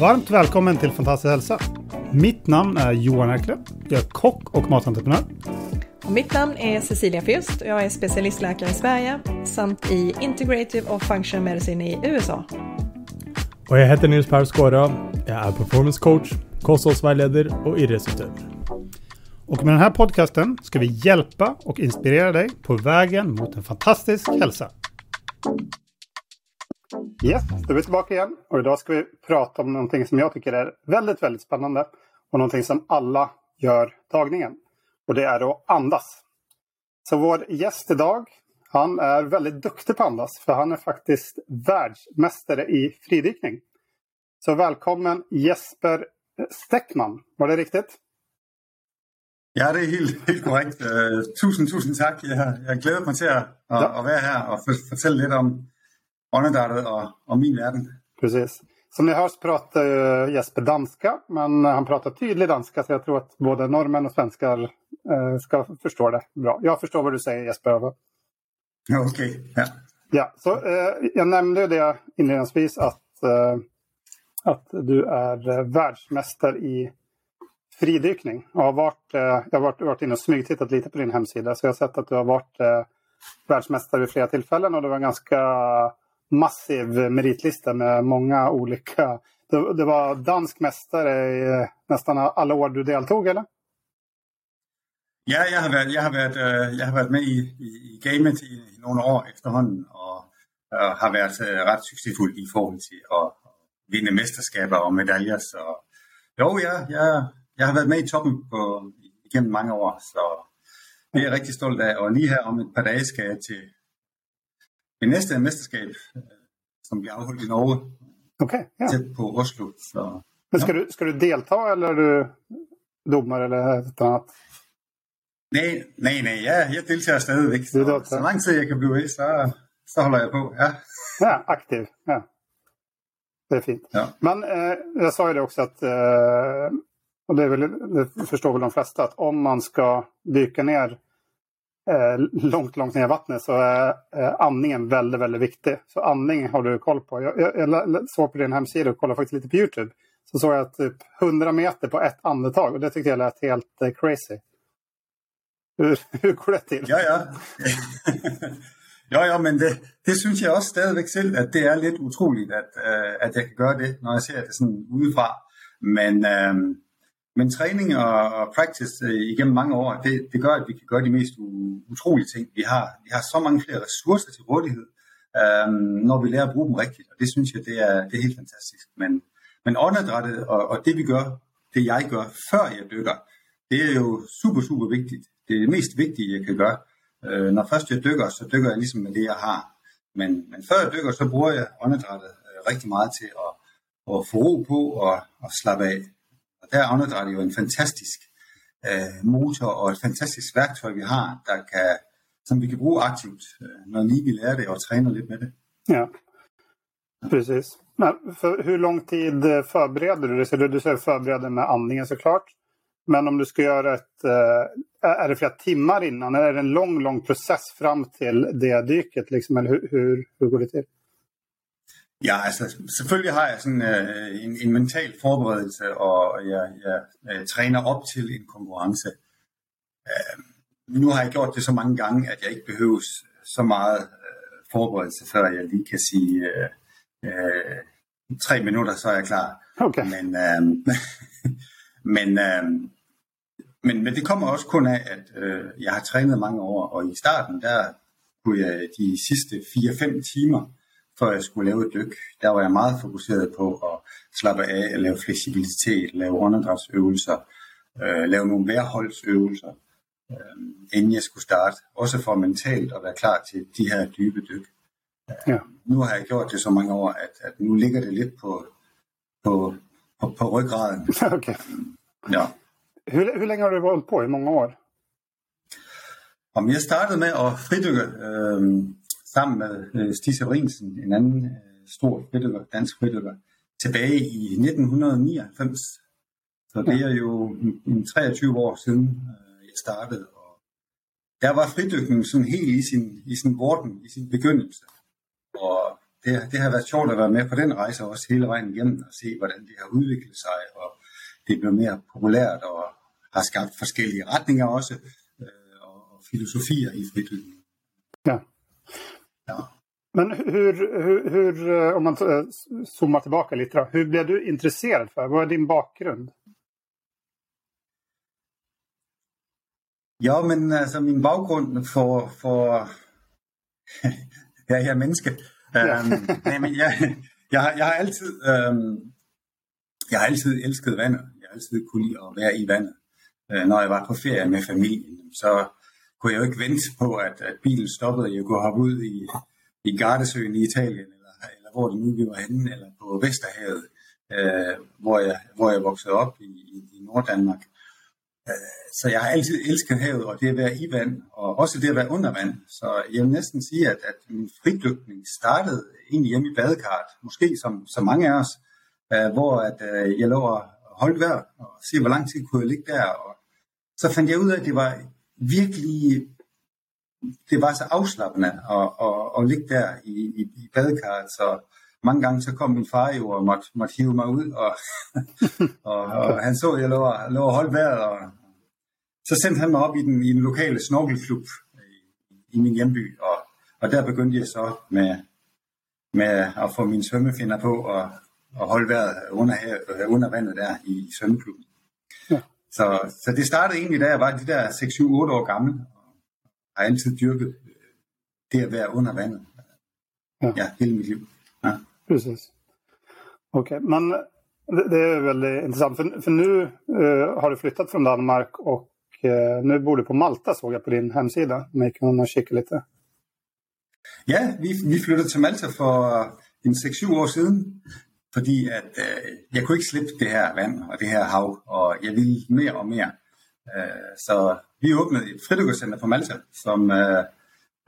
Varmt välkommen till Fantastisk hälsa. Mitt namn är Johan Erkle. Jag är kock och matentreprenör. Och mitt namn är Cecilia Fürst och jag är specialistläkare i Sverige samt i Integrative och Functional Medicine i USA. Och jag heter Nils Per Skåra. Jag är performance coach, kostrådsvägledare och idrottsutövare. Och med den här podcasten ska vi hjälpa och inspirera dig på vägen mot en fantastisk hälsa. Yes, då är vi tillbaka igen och idag ska vi prata om någonting som jag tycker är väldigt, väldigt spännande och någonting som alla gör dagligen. Och det är att andas. Så vår gäst idag, han är väldigt duktig på att andas för han är faktiskt världsmästare i fridykning. Så välkommen Jesper Steckman, var det riktigt? Ja, det er helt, helt korrekt. Uh, tusind, tusind tak. Jeg, jeg glæder mig til at, at, ja. at være her og for, fortælle lidt om åndedrættet og, og min verden. Precis. Som ni hör så pratar Jesper danska, men han pratar tydlig danska så jag tror att både norrmän och svenskar eh, ska förstå det bra. Jag förstår vad du säger Jesper. Ja, Okej, okay. ja. Ja, så eh, jag nämnde det inledningsvis att, eh, att du är världsmästare i fridykning. Jag har varit, jag har varit, inne och smygtittat lite på din hemsida så jag har sett att du har varit världsmästare vid flera tillfällen och det var en ganska massiv meritlista med många olika... Det, det var dansk mästare i eh, nästan alla år du deltog eller? Ja, jeg har været, jeg har været, jag jeg har været med i, i, i gamet i, i nogle år efterhånden, og øh, har været rätt ret succesfuld i forhold til att at vinde mesterskaber og medaljer. Så jo, ja, jeg, jeg har været med i toppen på, igennem mange år, så det er jeg rigtig stolt af. Og lige her om et par dage skal jeg til det næste mesterskab, øh, som bliver afholdt i Norge. Okay, ja. Tæt på Oslo. Så, Men ska, ja. du, ska du delta eller är du domare eller ett annat? Nej, nej, nej, ja, jeg deltager stadigvæk. Så, Det er så lang tid jeg kan blive ved, så, så holder jeg på. Ja. Ja, aktiv. Ja. Det är fint. Ja. Men eh, jag sa ju det också att, eh, och det, väl, det förstår väl de flesta, att om man ska dyka ner Eh, långt, långt ner i vattnet så är eh, andningen väldigt, väldigt viktig. Så andning har du koll på. Jag, jag, jag såg på din hemsida och kollade faktiskt lite på Youtube. Så såg jag typ 100 meter på ett andetag och det tyckte jag lät helt eh, crazy. Hur, hur går det till? Ja, ja. ja, ja, men det, det synes jeg også stadigvæk selv, at det er lidt utroligt, at, øh, at jeg kan gøre det, når jeg ser det sådan udefra. Men, øh, men træning og, practice øh, igennem mange år, det, det gør, at vi kan gøre de mest utrolige ting. Vi har, vi har så mange flere ressourcer til rådighed, øh, når vi lærer at bruge dem rigtigt, og det synes jeg, det er, det er helt fantastisk. Men, men åndedrættet og, og det vi gør, det jeg gør, før jeg dykker, det er jo super, super vigtigt. Det er det mest vigtige, jeg kan gøre. Øh, når først jeg dykker, så dykker jeg ligesom med det, jeg har. Men, men før jeg dykker, så bruger jeg åndedrættet øh, rigtig meget til at, at få ro på og, og slappe af. Og der er åndedrættet jo en fantastisk øh, motor og et fantastisk værktøj, vi har, der kan, som vi kan bruge aktivt, øh, når lige vi lærer det og træner lidt med det. Ja, precis. Men för hur lång tid forbereder förbereder du dig? Så du, du säger förbereder med andningen såklart. Men om du ska göra ett... Eh, är det flera timmar innan? Eller är det en lång, lång process fram till det dyket? Liksom? Eller hur, hur, hur går det till? Ja, altså selvfølgelig har jeg sådan øh, en, en mental forberedelse, og jeg, jeg øh, træner op til en konkurrence. Øh, nu har jeg gjort det så mange gange, at jeg ikke behøver så meget øh, forberedelse, før jeg lige kan sige øh, øh, tre minutter, så er jeg klar. Okay. Men, øh, men, øh, men, men det kommer også kun af, at øh, jeg har trænet mange år, og i starten, der kunne jeg de sidste 4-5 timer, før jeg skulle lave et dyk, der var jeg meget fokuseret på at slappe af, lave fleksibilitet, lave åndedrætsøvelser, øh, lave nogle vejrholdsøvelser, øh, inden jeg skulle starte. Også for mentalt at være klar til de her dybe dyk. Ja. Nu har jeg gjort det så mange år, at, at nu ligger det lidt på, på, på, på ryggraden. Okej. Ja. Hur, hur länge har du hållit på? I många år? Om jeg startede med at fridykke øh, sammen med øh, Stig Severinsen, en anden øh, stor fridykker, dansk fridykker, tilbage i 1999. Så det er jo en, en 23 år siden, øh, jeg startede. Og der var fridykningen sådan helt i sin, i sin vorden, i sin begyndelse. Og det, det har været sjovt at være med på den rejse også hele vejen igennem og se, hvordan det har udviklet sig, og det bliver mere populært og har skabt forskellige retninger også, øh, og, og filosofier i fridykning. Ja. Ja. Men hur, hur, hur, eh, om man eh, zoomar tillbaka lite då, hur blev du intresserad för? Vad är din bakgrund? Ja, men altså min baggrund for, for ja, jeg er menneske. Ja. øhm, nej, men jeg, jeg, jeg har altid øhm, jeg har altid elsket vandet. Jeg har altid kunne lide at være i vandet. Øh, når jeg var på ferie med familien, så kunne jeg jo ikke vente på, at, at bilen stoppede. Jeg kunne hoppe ud i, i Gardesøen i Italien, eller, eller hvor det nu vi var henne, eller på Vesterhavet, øh, hvor, jeg, hvor jeg voksede op i, i, i Norddanmark. Øh, så jeg har altid elsket havet, og det at være i vand, og også det at være under vand. Så jeg vil næsten sige, at, at min fridykning startede egentlig hjemme i badekarret, måske som, som mange af os, øh, hvor at, øh, jeg lå og holdt vejr, og se hvor lang tid kunne jeg ligge der, og så fandt jeg ud af, at det var virkelig, det var så afslappende at, at, at ligge der i, i, i badekarret, så mange gange så kom min far jo og måtte, måtte hive mig ud, og, og, og han så, at jeg lå, lå og holdt vejret, og så sendte han mig op i den, i den lokale snorkelklub i, i min hjemby, og, og der begyndte jeg så med, med at få mine svømmefinder på og, og holde vejret under, under vandet der i, i svømmeklubben. Ja. Så, så det startede egentlig, da jeg var de der 6-7-8 år gammel, og har altid dyrket det at være under vandet. Ja, ja hele mit liv. Ja. Precis. Okej, okay. men det, det är väldigt intressant. För, för nu uh, har du flyttat från Danmark och uh, nu bor du på Malta såg jag på din hemsida. Man kan kika lite. Ja, vi, vi flyttede til Malta for en 6-7 år siden, fordi at øh, jeg kunne ikke slippe det her vand og det her hav, og jeg ville mere og mere. Øh, så vi åbnede et fridykkercenter på Malta, som øh,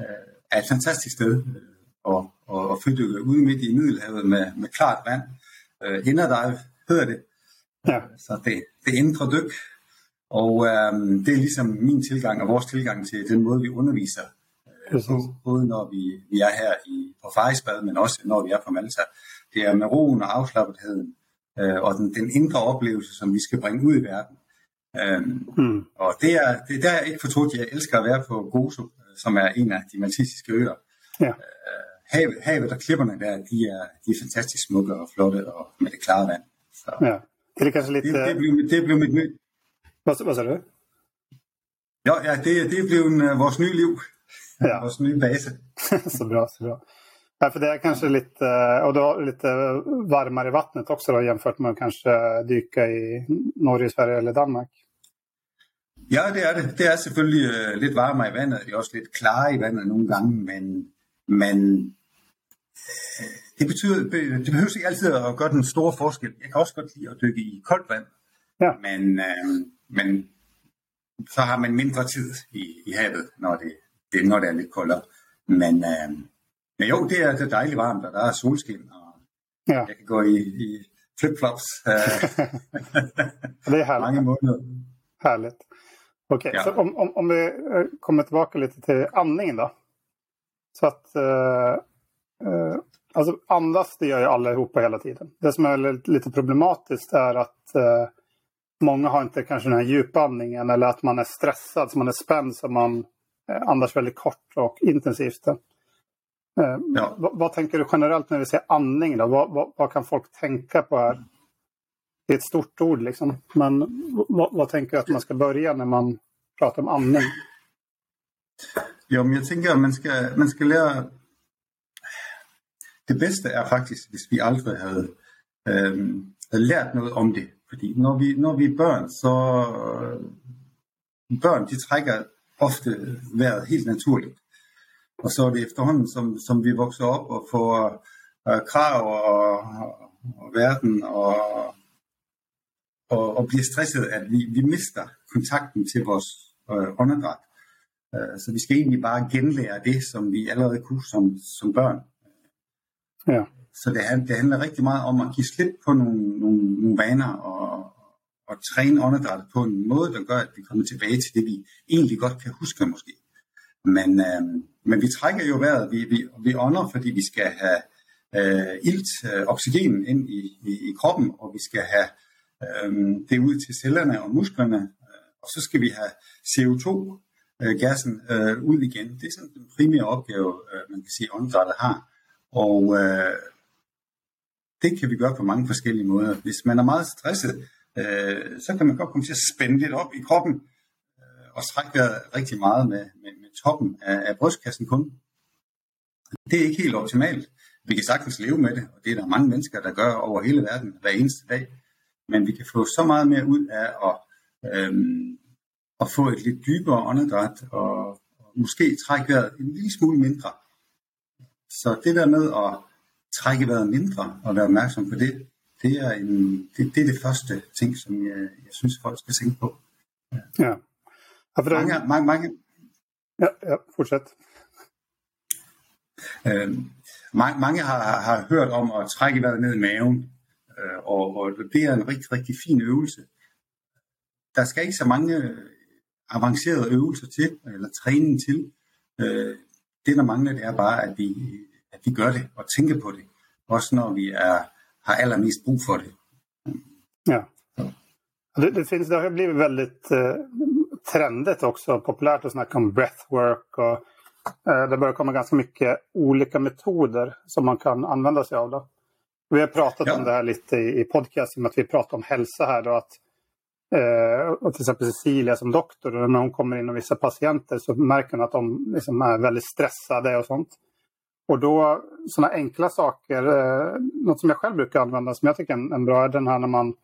øh, er et fantastisk sted øh, at, at, at fridykke ude midt i Middelhavet med, med klart vand. Øh, Inderdive hedder det. Ja. Så det, det indre dyk. Og øh, det er ligesom min tilgang og vores tilgang til den måde, vi underviser på, både når vi, vi er her i, på Farisbad, men også når vi er på Malta. Det er med roen og afslappetheden øh, og den, den indre oplevelse, som vi skal bringe ud i verden. Øhm, mm. Og det er, det, der er ikke fortrudt, jeg elsker at være på Gozo, som er en af de maltesiske øer. Ja. Øh, havet, havet og klipperne der, de er, de er fantastisk smukke og flotte og med det klare vand. Så, ja. Det er kanskje lidt... Det, det, blev, det blev mit nye... Hvad, hvad sagde du? Ja, ja det, det blev en, uh, vores nye liv. Ja. Vores nye base. så bra, så bra. Ja, för det är kanske lite, och du har lite varmare i vattnet också då, jämfört med att kanske dyka i Norge, Sverige eller Danmark. Ja, det er det. Det er selvfølgelig uh, lidt varmere i vandet. Det er også lidt klarere i vandet nogle gange, men, men uh, det betyder, det behøver ikke altid at gøre den store forskel. Jeg kan også godt lide at dykke i koldt vand, ja. men, men så har man mindre tid i, i havet, når det, det, når det er lidt koldere. Men, uh, men jo, det er, det er dejligt varmt, og der er solskin, og ja. jeg kan gå i, i flipflops uh, det härligt. mange måneder. Härligt. Okej, okay, ja. så om, om, om vi eh, kommer tillbaka lite till andningen då. Så att uh, uh, alltså andas det gör ju allihopa hela tiden. Det som är lite problematiskt är att uh, många har inte kanske den här djupandningen eller att man är stressad, så man är spänd så man andas väldigt kort och intensivt. Ja. Vad, vad, tänker du generellt när vi säger andning? Då? Vad, vad, vad, kan folk tänka på här? Det är ett stort ord liksom. Men vad, vad tänker du att man ska börja när man pratar om andning? Ja, men jag tänker att man ska, man ska lära... Det bästa är faktiskt, om vi aldrig hade, ähm, hade lärt något om det. För när vi, när vi är barn så... Børn, de trækker ofte vejret helt naturligt. Og så er det efterhånden, som, som vi vokser op og får øh, krav og, og, verden og, og, og bliver stresset, at vi, vi mister kontakten til vores øh, åndedræt. Øh, så vi skal egentlig bare genlære det, som vi allerede kunne som, som børn. Ja. Så det, det handler rigtig meget om at give slip på nogle, nogle, nogle vaner og, og træne åndedrættet på en måde, der gør, at vi kommer tilbage til det, vi egentlig godt kan huske måske. Men, øh, men vi trækker jo vejret, vi, vi, vi ånder, fordi vi skal have øh, ilt, øh, oxygen ind i, i, i kroppen, og vi skal have øh, det ud til cellerne og musklerne, og så skal vi have CO2-gassen øh, øh, ud igen. Det er sådan den primære opgave, øh, man kan sige, åndedrættet har. Og øh, det kan vi gøre på mange forskellige måder. Hvis man er meget stresset, øh, så kan man godt komme til at spænde lidt op i kroppen og trækker rigtig meget med, med, med toppen af, af brystkassen kun. Det er ikke helt optimalt. Vi kan sagtens leve med det, og det er der mange mennesker, der gør over hele verden hver eneste dag. Men vi kan få så meget mere ud af at, øhm, at få et lidt dybere åndedræt, og, og måske trække vejret en lille smule mindre. Så det der med at trække vejret mindre og være opmærksom på det, det er, en, det, det er det første ting, som jeg, jeg synes, folk skal tænke på. Ja. ja for mange, mange, mange, ja, ja, fortsæt. Øh, mange, mange har, har hørt om at trække vejret ned i maven, øh, og, og det er en rigtig, rigtig fin øvelse. Der skal ikke så mange avancerede øvelser til, eller træning til. Øh, det, der mangler, det er bare, at vi, at vi gør det og tænker på det. Også når vi er, har allermest brug for det. Ja. Det, det, finns, det har blivit väldigt trendigt också, populärt att snacka om breathwork och eh, det börjar komma ganska mycket olika metoder som man kan använda sig av. Då. Vi har pratat ja. om det här lite i, i podcasten, att vi pratar om hälsa här då, att Eh, och till exempel Cecilia som doktor, när hon kommer in och vissa patienter så märker hon att de liksom är väldigt stressade och sånt. Och då sådana enkla saker, eh, något som jag själv brukar använda som jag tycker är en bra är den här när man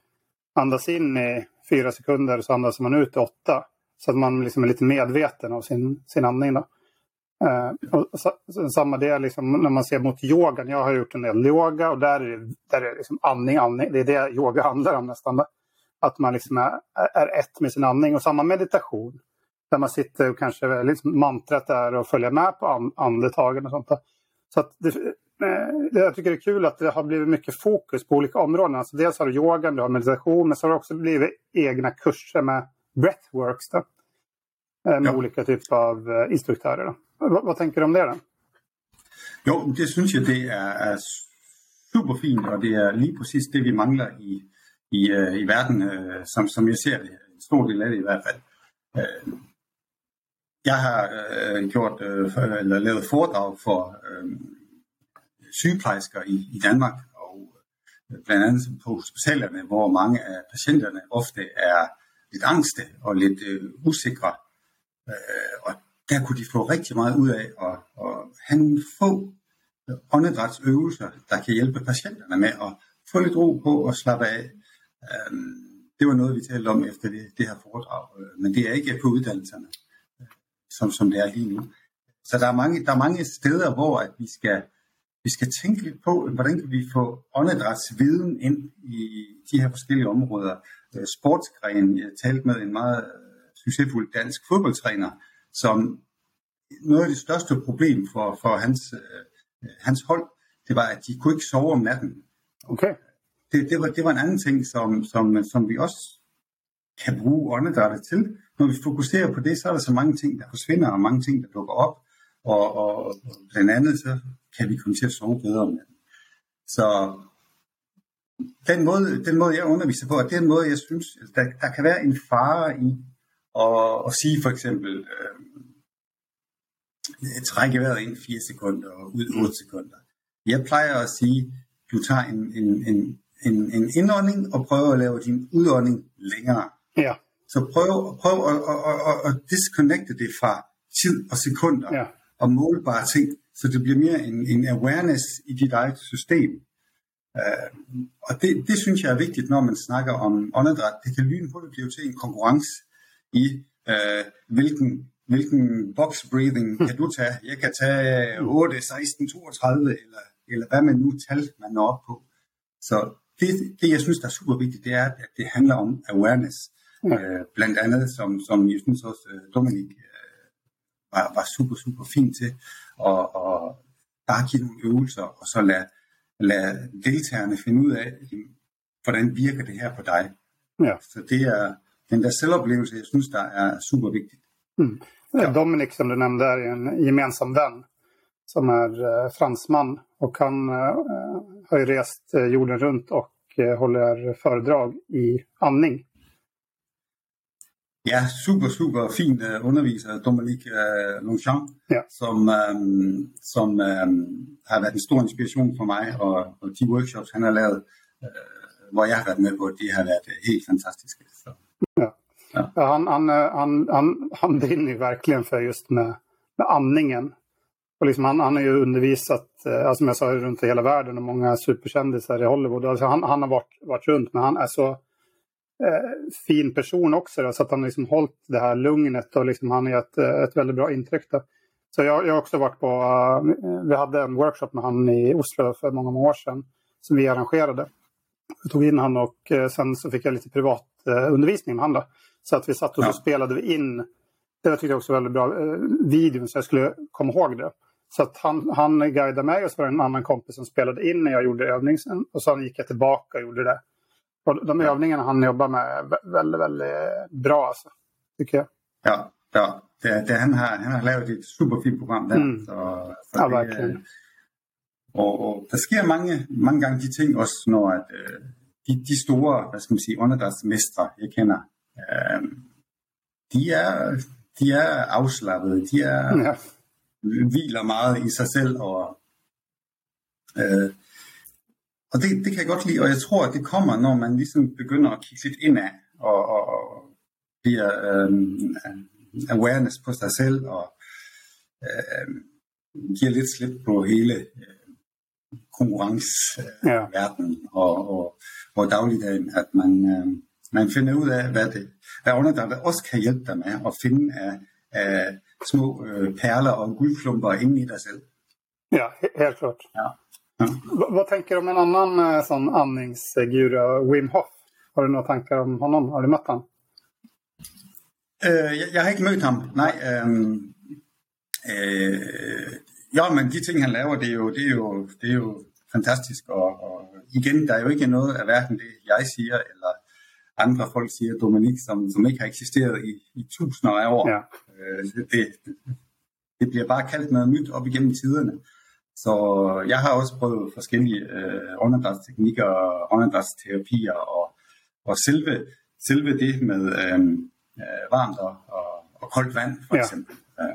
andas in i fyra sekunder så andas man ut i åtta. Så att man liksom är lite medveten av sin, sin andning. Då. Eh, och så, samma det liksom, när man ser mot yogan. Jag har gjort en del yoga och där är det, där är det liksom andning, andning. Det är det yoga handlar om nästan. Att man liksom är, är ett med sin andning. Och samma meditation. Där man sitter och kanske liksom mantrat där och följer med på andetagen och sånt. Där. Så att det, eh, jag tycker det är kul att det har blivit mycket fokus på olika områden. Alltså dels har du yogan, du har meditation, men så har det också blivit egna kurser med breathworks. Då, eh, med ja. olika typer av eh, instruktörer. Vad, vad, tänker du om det? Då? Jo, det synes jeg, det er, er super fint, og det er lige præcis det, vi mangler i, i, øh, i verden, øh, som, som jeg ser det. En stor del af det i hvert fald. Øh, jeg har øh, gjort øh, eller lavet foredrag for øh, sygeplejersker i, i Danmark, og øh, blandt andet på hospitalerne, hvor mange af patienterne ofte er lidt angste og lidt øh, usikre. Øh, og der kunne de få rigtig meget ud af at, at have nogle få øh, åndedrætsøvelser, der kan hjælpe patienterne med at få lidt ro på og slappe af. Øh, det var noget, vi talte om efter det, det her foredrag, øh, men det er ikke på uddannelserne, øh, som, som det er lige nu. Så der er mange, der er mange steder, hvor at vi skal, vi skal tænke lidt på, hvordan kan vi få åndedrætsviden ind i de her forskellige områder. Øh, sportsgren, jeg talte med en meget succesfuld dansk fodboldtræner, som noget af det største problem for, for hans, hans hold, det var, at de kunne ikke sove om natten. Okay det, det, var, det var en anden ting, som, som, som vi også kan bruge åndedrættet til. Når vi fokuserer på det, så er der så mange ting, der forsvinder, og mange ting, der dukker op. Og, og, og blandt andet, så kan vi komme til at sove bedre om natten. Så den måde, den måde, jeg underviser på, er den måde, jeg synes, der, der kan være en fare i at, at sige for eksempel, øh, trække vejret ind 4 sekunder og ud 8 sekunder. Jeg plejer at sige, du tager en, en, en, en, en indånding og prøve at lave din udånding længere. Ja. Så prøv, prøv at, at, at, at disconnecte det fra tid og sekunder ja. og målbare ting, så det bliver mere en, en awareness i dit eget system. Uh, og det, det synes jeg er vigtigt, når man snakker om åndedræt. Det kan lynhurtigt blive til en konkurrence i, uh, hvilken, hvilken box breathing kan du tage. Jeg kan tage 8, 16, 32, eller, eller hvad man nu tal man når op på. Så det, det, jeg synes, der er super vigtigt, det er, at det handler om awareness. Ja. Øh, blandt andet, som, som jeg synes også, uh, Dominik uh, var, var super, super fint til, og, og bare give nogle øvelser, og så lade, lad deltagerne finde ud af, hvordan virker det her på dig. Ja. Så det er den der selvoplevelse, jeg synes, der er super vigtigt. Mm. Ja. Dominik som du nämnde är en gemensam vän som är eh, fransman och han uh, har ju rest jorden runt och uh, håller föredrag i andning. Ja, super, super fin uh, underviser, Dominique uh, Longchamp, ja. som, um, som um, har været en stor inspiration for mig, og, og de workshops, han har lavet, uh, hvor jeg har været med på, de har været helt fantastiske. Så. Ja. Ja. Han, han, han, han, han brinner ju verkligen för just med, med andningen. Och liksom han, han har ju undervisat, alltså som jag sa, runt i hela världen och många superkändisar i Hollywood. Alltså han, han har varit, varit runt, men han är så eh, fin person också. Då, så att han har liksom hållit det här lugnet och liksom han har gett ett väldigt bra intryck. Då. Så jag, jag har också varit på, uh, vi hade en workshop med han i Oslo för många, många år sedan som vi arrangerade. Jag tog in han och uh, sen så fick jag lite privat undervisning med han. Då. Så att vi satt och ja. spelade in, det tyckte jag också var väldigt bra, eh, videon så jag skulle komma ihåg det. Så att han, han guidade mig och så var det en annan kompis som spelade in när jag gjorde övningen. Och sen gick jag tillbaka och gjorde det. Och de övningarna han jobbar med är väldigt, väldigt bra alltså, tycker jag. Ja, ja. Det, det, han, har, han har lavet et superfint program der. Mm. Så, så ja, det, verkligen. Og, og der sker mange, mange gange de ting også, når at, øh, de, de store, hvad skal man sige, åndedrætsmestre, jeg kender, øh, de, er, de er afslappede, de er, ja. hviler meget i sig selv, og, øh, og det, det kan jeg godt lide, og jeg tror, at det kommer, når man ligesom begynder at kigge lidt indad, og, og, og bliver øh, awareness på sig selv, og øh, giver lidt slip på hele øh, konkurrenceverden ja. og, og, og dagligdagen, at man, øh, man finder ud af, hvad det hvad underdrejet også kan hjælpe dig med at finde af, af små øh, perler og guldklumper inde i dig selv. Ja, helt klart. Ja. Ja. Vad tänker du om en annan sån andningsguru, Wim Hof? Har du några tankar om honom? Har du mött honom? Øh, jeg, jeg har ikke mødt ham, nej. Øh, øh, ja, men de ting, han laver, det er jo, det er jo, det er jo fantastisk. Og, og igen, der er jo ikke noget af hverken det, jeg siger, eller andre folk siger, Dominik, som, som ikke har eksisteret i, i tusinder af år. Ja. Øh, det, det bliver bare kaldt noget nyt op igennem tiderne. Så jeg har også prøvet forskellige øh, åndedrætsteknikker og åndedrætsterapier, og, og selve, selve det med øh, øh, varmt og, og, og koldt vand, for Ja. eksempel. Øh,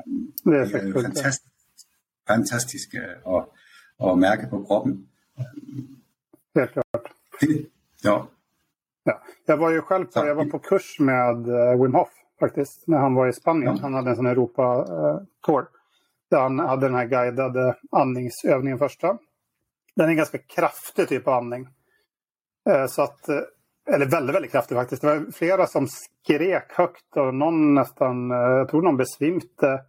Det är det er faktiskt fantastisk, fantastisk øh, at, at mærke på kroppen. helt klart. Det, ja, Ja. Jag var ju själv på, jag var på kurs med uh, Wim Hof faktiskt, när han var i Spanien. Ja. Han hade en sån Europa-tour där han hade den här guidade andningsövningen första. Den är en ganska kraftig typ av andning. Eh, så att, eh, eller väldigt, väldigt kraftig faktiskt. Det var flera som skrek högt och någon nästan, eh, jag tror någon besvimte.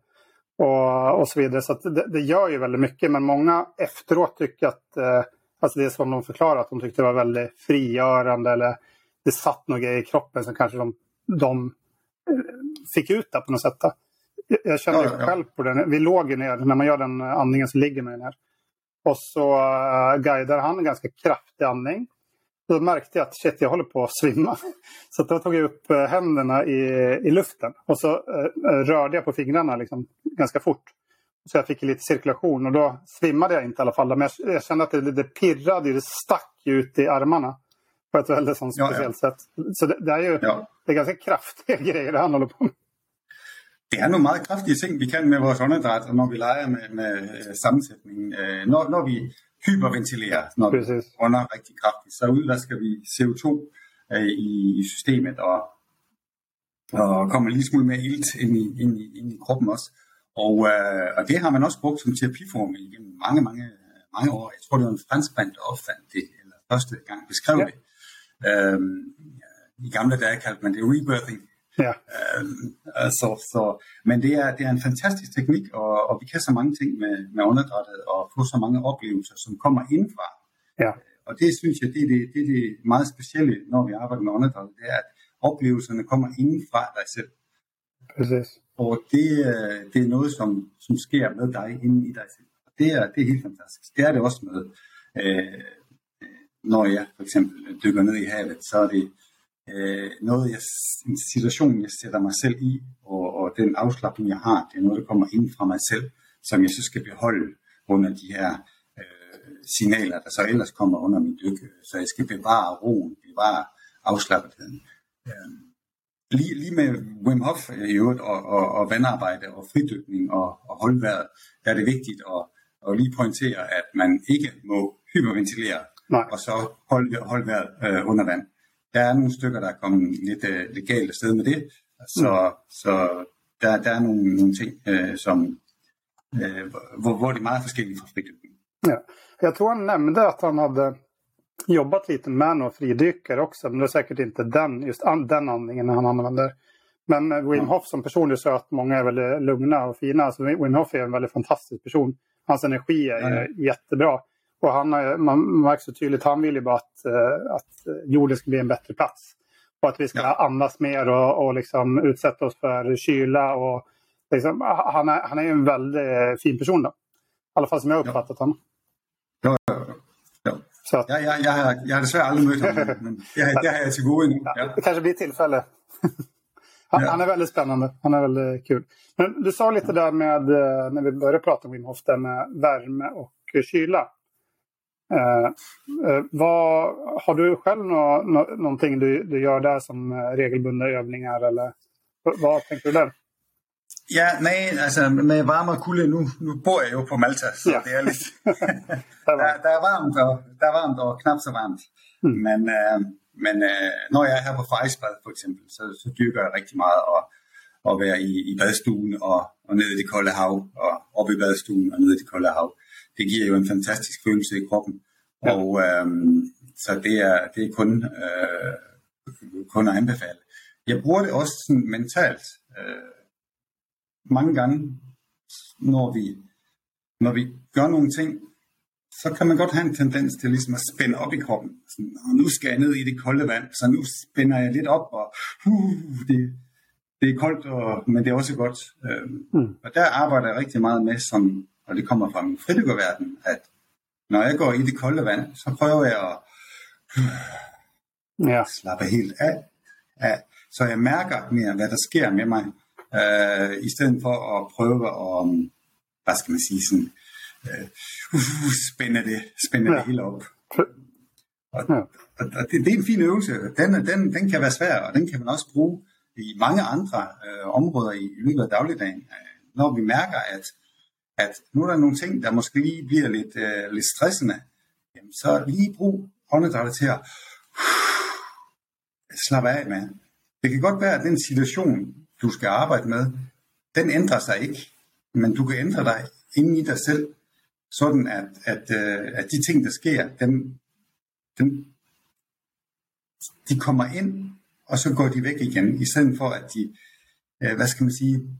Och, och så vidare. Så att det, det gör ju väldigt mycket. Men många efteråt tycker att, eh, alltså det som de förklarar, att de tyckte det var väldigt frigörande. Eller det satt några grejer i kroppen som kanske de, de eh, fick ut där på något sätt. Jag- kände Ja, ja, ja. själv på den. Vi låg ju ner, när man gör den eh, andningen så ligger man ju ner. Och så uh, guidar han en ganska kraftig andning. Då märkte jag att shit, jag håller på att svimma. Så då tog jag upp eh, händerna i, i luften och så eh, rörde jag på fingrarna liksom, ganska fort. Så jag fick lite cirkulation och då svimmade jag inte i alla fall. Men jag, jag kände att det, det pirrade, det stack ut i armarna. På ett väldigt sånt Ja, ja. speciellt sätt. Så det, det är ju ja. det är ganska kraftiga grejer han håller på med. Det er nogle meget kraftige ting, vi kan med vores åndedræt, og når vi leger med, med øh, sammensætningen. Øh, når, når vi hyperventilerer, når vi Præcis. ånder rigtig kraftigt, så udvasker vi CO2 øh, i, i systemet, og, og kommer lille smule mere ilt ind i, ind i, ind i kroppen også. Og, øh, og det har man også brugt som terapiform igennem mange, mange, mange år. Jeg tror, det var en franskmand, der opfandt det, eller første gang beskrev Ja. det. Øhm, I gamle dage kaldte man det rebirthing. Ja, Øhm, altså, så, men det er, det er en fantastisk teknik, og, og vi kan så mange ting med, med åndedrættet, og få så mange oplevelser, som kommer indfra. ja, Og det synes jeg, det er det, det, er det meget specielle, når vi arbejder med åndedrættet, det er, at oplevelserne kommer indenfra dig selv. precis. Og det, øh, det er noget, som, som sker med dig inde i dig selv. Og det er, det er helt fantastisk. Det er det også med, øh, øh, når jeg for eksempel dykker ned i havet, så er det øh, noget, jeg, en situation, jeg sætter mig selv i, og, og den afslappning, jeg har, det er noget, der kommer ind fra mig selv, som jeg så skal beholde under de her øh, signaler, der så ellers kommer under min dyk. Så jeg skal bevare roen, bevare afslappetheden. Øh, lige, lige med Wim Hof i øvrigt, og, og, og vandarbejde og fridykning og, og holdvejret, der er det vigtigt at, at lige pointere, at man ikke må hyperventilere, Nej. og så holde, holde vejret øh, under vand. Der er nogle stykker, der er kommet lidt, øh, lidt galt afsted med det, så, mm. så der, der er nogle, nogle ting, øh, som, øh, hvor, hvor det er meget forskelligt fra fridykning. Ja. Jag tror han nämnde att han hade jobbat lite med några fridykare också. Men det är säkert inte den, just an, den andningen han använder. Men eh, Wim Hof som person, sa att många är väldigt lugna och fina. Alltså Wim Hof är en väldigt fantastisk person. Hans energi är Mm. jättebra. Och han, har- man märker så tydligt, han vill ju bara att, eh, att jorden ska bli en bättre plats. Och att vi ska Ja. andas mer och, och liksom utsätta oss för kyla. Och liksom, han, är, han är en väldigt fin person då. I alla fall som jag uppfattat honom. Jo, jo, jo. Så att, Jeg, jeg, jeg, har, jeg har desværre aldrig mødt ham, men det, har- det har jeg til gode endnu. Ja. Det kanske blir tillfälle. han, Ja. han är väldigt spännande. Han är väldigt kul. Men du sa lite där med, eh, när vi började prata om Wim Hof, där med värme och eh, kyla. Eh, eh, vad, har du själv nå, nå, någonting du, du gör där som eh, regelbundna övningar? Eller, vad, tänker du där? Ja, nej, altså med varme og kulde, nu, nu bor jeg jo på Malta, så Ja. det er lidt... Där var, der, der, er varmt og, der er varmt og knap så varmt. Mm. Men, øh, men øh, når jeg er her på Fejsbad for eksempel, så, så dyrker jeg rigtig meget at, at være i, i badstuen og, og nede i det kolde hav, og op i badstuen og nede i det kolde hav. Det giver jo en fantastisk følelse i kroppen. Ja. Og øh, så det er, det er kun, øh, kun at anbefale. Jeg bruger det også sådan mentalt. Øh, mange gange, når vi, når vi gør nogle ting, så kan man godt have en tendens til ligesom at spænde op i kroppen. Sådan, "Nå, nu skal jeg ned i det kolde vand, så nu spænder jeg lidt op, og uh, det, det er koldt, og, men det er også godt. Øhm, Mm. Og der arbejder jeg rigtig meget med, som, og det kommer fra min fridykkerverden, at når jeg går i det kolde vand, så prøver jeg at ja, slappe helt af, af så jeg mærker mere, hvad der sker med mig, øh, i stedet for at prøve at, hvad skal man sige, sådan, øh, uh, spænde det, spænde Ja. det hele op. Og, Ja. og, og det, det er en fin øvelse. Den, den, den kan være svær, og den kan man også bruge i mange andre øh, områder i, i løbet af dagligdagen. Når vi mærker, at, at nu er der nogle ting, der måske lige bliver lidt, øh, lidt stressende, jamen, så lige brug åndedrættet til at slappe af med. Det kan godt være, at den situation, du skal arbejde med, den ændrer sig ikke, men du kan ændre dig inde i dig selv, sådan at, at, øh, at de ting, der sker, dem, dem, de kommer ind, og så går de væk igen, i stedet for at de, øh, hvad skal man sige,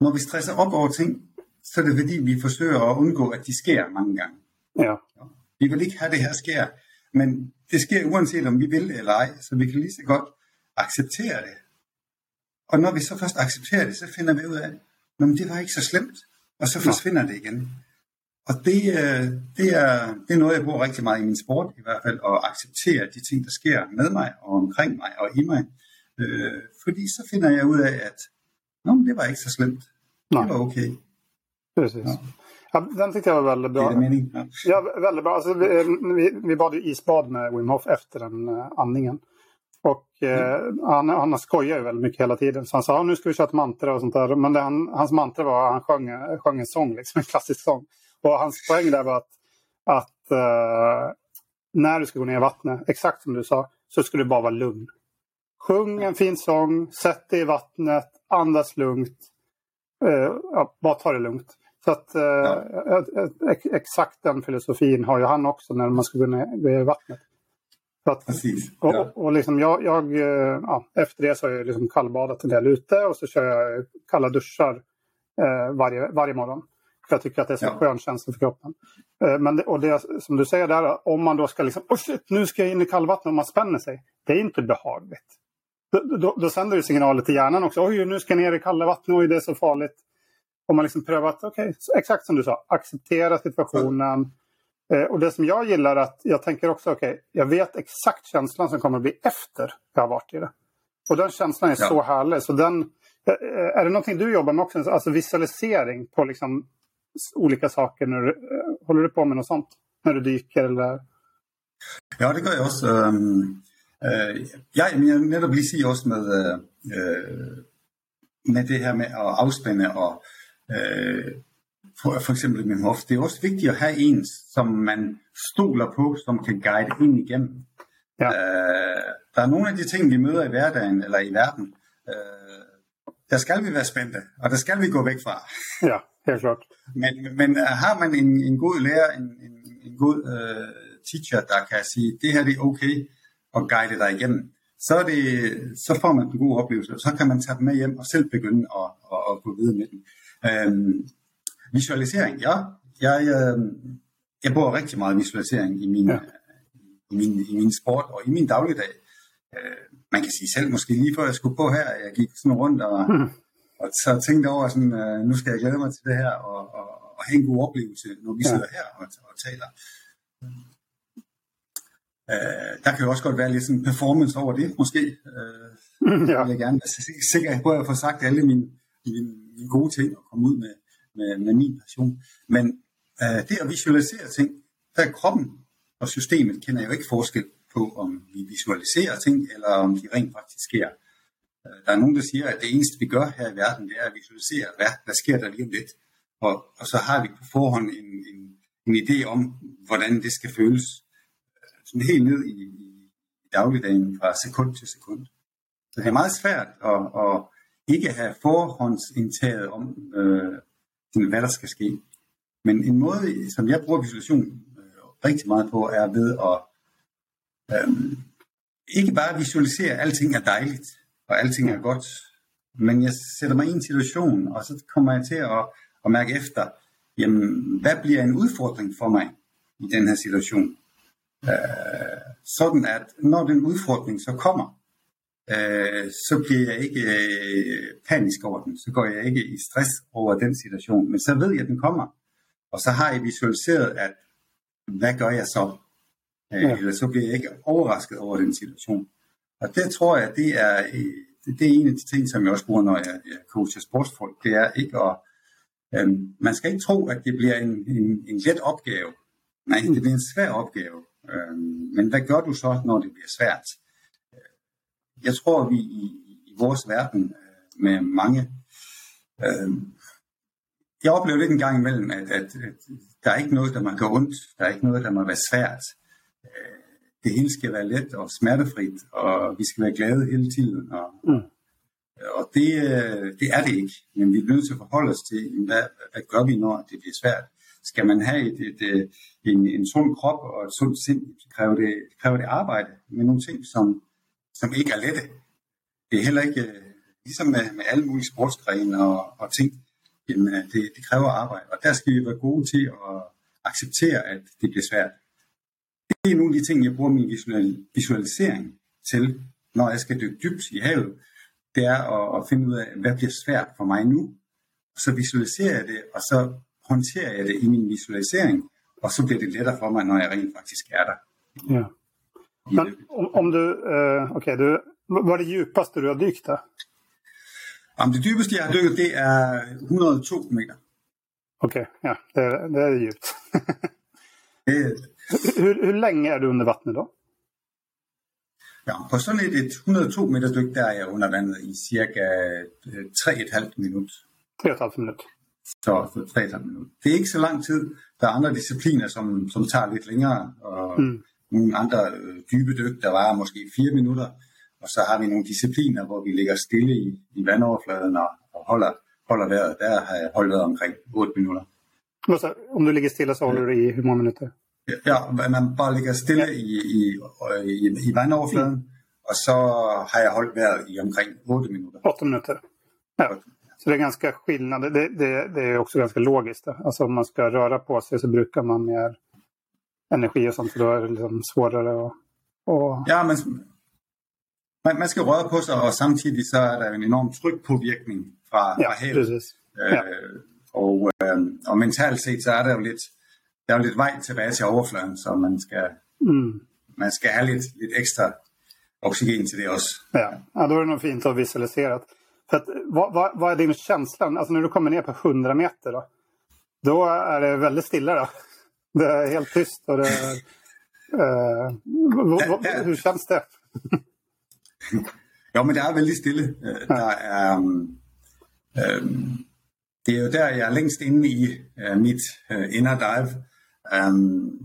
når vi stresser op over ting, så er det fordi, vi forsøger at undgå, at de sker mange gange. ja, Vi vil ikke have, det her sker, men det sker uanset om vi vil eller ej, så vi kan lige så godt acceptere det. Og når vi så først accepterer det, så finder vi ud af, at det var ikke så slemt, og så forsvinder det igen. Og det, øh, det, er, det er noget, jeg bruger rigtig meget i min sport, i hvert fald, at acceptere de ting, der sker med mig, og omkring mig, og i mig. Øh, fordi så finder jeg ud af, at Nå, men det var ikke så slemt. Nej. Det var okay. Precis. Ja, den tyckte jag var väldigt bra. Ja. Ja, väldigt bra. Alltså, vi, vi, vi bad ju isbad med Wim Hof efter den uh, andningen. Och eh, han, han skojar ju väldigt mycket hela tiden. Så han sa, "Ja, nu ska vi köra ett mantra och sånt där. Men det han, hans mantra var att han sjöng, sjöng en sång, liksom, en klassisk sång. Och hans poäng där var att, att eh, när du ska gå ner i vattnet, exakt som du sa, så ska du bara vara lugn. Sjung en fin sång, sätt dig i vattnet, andas lugnt. Eh, ja, bara ta det lugnt. Så att, eh, ex- exakt den filosofin har ju han också när man ska gå, ner, gå i vattnet. Att, Præcis. och, Ja. och, och liksom jag, jag, eh, ja, efter det så har jag liksom kallbadat en del ute och så kör jag kalla duschar eh, varje, varje morgon. För jag tycker att det är så Ja. skön känsla för kroppen. Eh, men det, och det som du säger där, om man då ska liksom, oh shit, nu ska jag in i kallvattnet och man spänner sig. Det är inte behagligt. Då, då, då sänder du signaler till hjärnan också. Oj, nu ska jag ner i kalla vattnet. Oj, det är så farligt. Om man liksom prövat, okej, så exakt som du sa, acceptera situationen. Eh, och det som jag gillar är att jag tänker också, okej, jag vet exakt känslan som kommer att bli efter jag har varit i det. Och den känslan är Ja. så härlig. Så den, eh, är det någonting du jobbar med också? Alltså visualisering på liksom olika saker. När du, eh, håller du på med något sånt? när du dyker? Eller? Ja, det også. Øhm, øh, jeg, jeg netop lige sige også med, med det her med at afspænde og øh, for, for eksempel min hofte. Det er også vigtigt at have en, som man stoler på, som kan guide ind igennem. Ja. Øh, der er nogle af de ting, vi møder i hverdagen eller i verden, øh, der skal vi være spændte, og der skal vi gå væk fra. Ja, helt klart. Men, men uh, har man en, en god lærer, en, en, en god uh, teacher, der kan sige, det her det er okay, og guide dig igennem, så, er det, så får man en god oplevelse, og så kan man tage dem med hjem og selv begynde at, at, at gå videre med den. Øhm, visualisering, ja. Jeg, øh, jeg bruger rigtig meget visualisering i min, ja. i, min, i min sport og i min dagligdag. Øh, man kan sige selv, måske lige før jeg skulle på her, jeg gik sådan rundt og, mm. og så tænkte over sådan, øh, nu skal jeg glæde mig til det her og, og, og have en god oplevelse, når vi ja. sidder her og, og taler. Øh, der kan jo også godt være lidt sådan performance over det, måske. Øh, ja. Jeg vil gerne være sikker på, at jeg får sagt alle mine, mine gode ting og komme ud med, med, med min passion. Men øh, det at visualisere ting, der er kroppen og systemet kender jo ikke forskel på, om vi visualiserer ting, eller om de rent faktisk sker. Øh, der er nogen, der siger, at det eneste, vi gør her i verden, det er at visualisere, hvad der sker der lige om lidt. Og, og så har vi på forhånd en, en, en idé om, hvordan det skal føles. Øh, sådan helt ned i, i dagligdagen fra sekund til sekund. Så det er meget svært at, at ikke have forhåndsindtaget om, øh, hvad der skal ske. Men en måde, som jeg bruger visualisation øh, rigtig meget på, er ved at øh, ikke bare visualisere, at alting er dejligt, og alting er godt, men jeg sætter mig i en situation, og så kommer jeg til at, at mærke efter, jamen, hvad bliver en udfordring for mig i den her situation? Øh, sådan at når den udfordring så kommer, øh, så bliver jeg ikke øh, panisk over den, så går jeg ikke i stress over den situation, men så ved jeg, at den kommer. Og så har jeg visualiseret, at hvad gør jeg så? Øh, ja. Eller så bliver jeg ikke overrasket over den situation. Og det tror jeg, det er, øh, det, det er en af de ting, som jeg også bruger, når jeg, jeg coacher sportsfolk. Det er ikke at, øh, man skal ikke tro, at det bliver en, en, en let opgave. Nej, det bliver en svær opgave. Øh, men hvad gør du så, når det bliver svært? Jeg tror, vi i, i vores verden øh, med mange øh, jeg oplever lidt en gang imellem, at, at, at der er ikke noget, der må gå ondt. Der er ikke noget, der må være svært. Øh, det hele skal være let og smertefrit, og vi skal være glade hele tiden. Og, mm. og det, øh, det er det ikke. Men vi er nødt til at forholde os til, hvad, hvad gør vi, når det bliver svært? Skal man have et, et, et, en, en sund krop og et sundt sind, kræver det, kræver det arbejde med nogle ting, som, som ikke er lette. Det er heller ikke, øh, ligesom med, med alle mulige sportsgrene og, og ting, jamen, øh, det, det kræver arbejde. Og der skal vi være gode til at acceptere, at det bliver svært. Det er nogle af de ting, jeg bruger min visual, visualisering til, når jeg skal dykke dybt i havet. Det er at, at finde ud af, hvad bliver svært for mig nu. Så visualiserer jeg det, og så håndterer jeg det i min visualisering, og så bliver det lettere for mig, når jeg rent faktisk er der. Ja. Men om, du, uh, okay, du, vad är det djupaste du har dykt där? Jamen, det dybeste, jeg har dykket, det er 102 meter. Okej, okay, ja, det är, det är djupt. hur, hur länge är du under vattnet då? Ja, på sådan et, et 102 meter dyk, der er jeg under vandet i cirka 3,5 minut. 3,5 minut. Så, så 3,5 minut. Det er ikke så lang tid. Der er andre discipliner, som, som tager lidt længere, og mm. Nogle andre øh, dybe dyk, der varer måske 4 minutter. Og så har vi nogle discipliner, hvor vi ligger stille i, i vandoverfladen og, og holder, holder vejret. Der har jeg holdt vejret omkring 8 minutter. Så, om du ligger stille, så holder du i hvor mange minutter? Ja, man bare ligger stille ja. i, i, i, i vandoverfladen, mm. og så har jeg holdt vejret i omkring 8 minutter. 8 minutter. Ja. Så det är ganska skillnad. Det, det, det, är också ganska logiskt. Alltså om man ska röra på sig så brukar man mer energi och sånt. För då är det liksom svårare att... Och... Ja, men man, man skal røre på sig, og samtidig så er der en enorm trykpåvirkning fra, ja, fra havet. Øh, ja. og, øh, og mentalt set, så er der jo lidt, der er jo lidt vej tilbage til overfladen, så man skal, mm. man skal have lidt, lidt ekstra oxygen till det också. Ja. ja, då är det nog fint att visualisera. För att, vad, vad, vad, är din känsla? Alltså när du kommer ner på 100 meter då? Då är det väldigt stilla då? Det är helt tyst och det är... Eh, hur känns det? ja, men det er veldig stille. Øh, der er, øh, det er jo der, jeg er længst inde i øh, mit øh, inner dive. Um,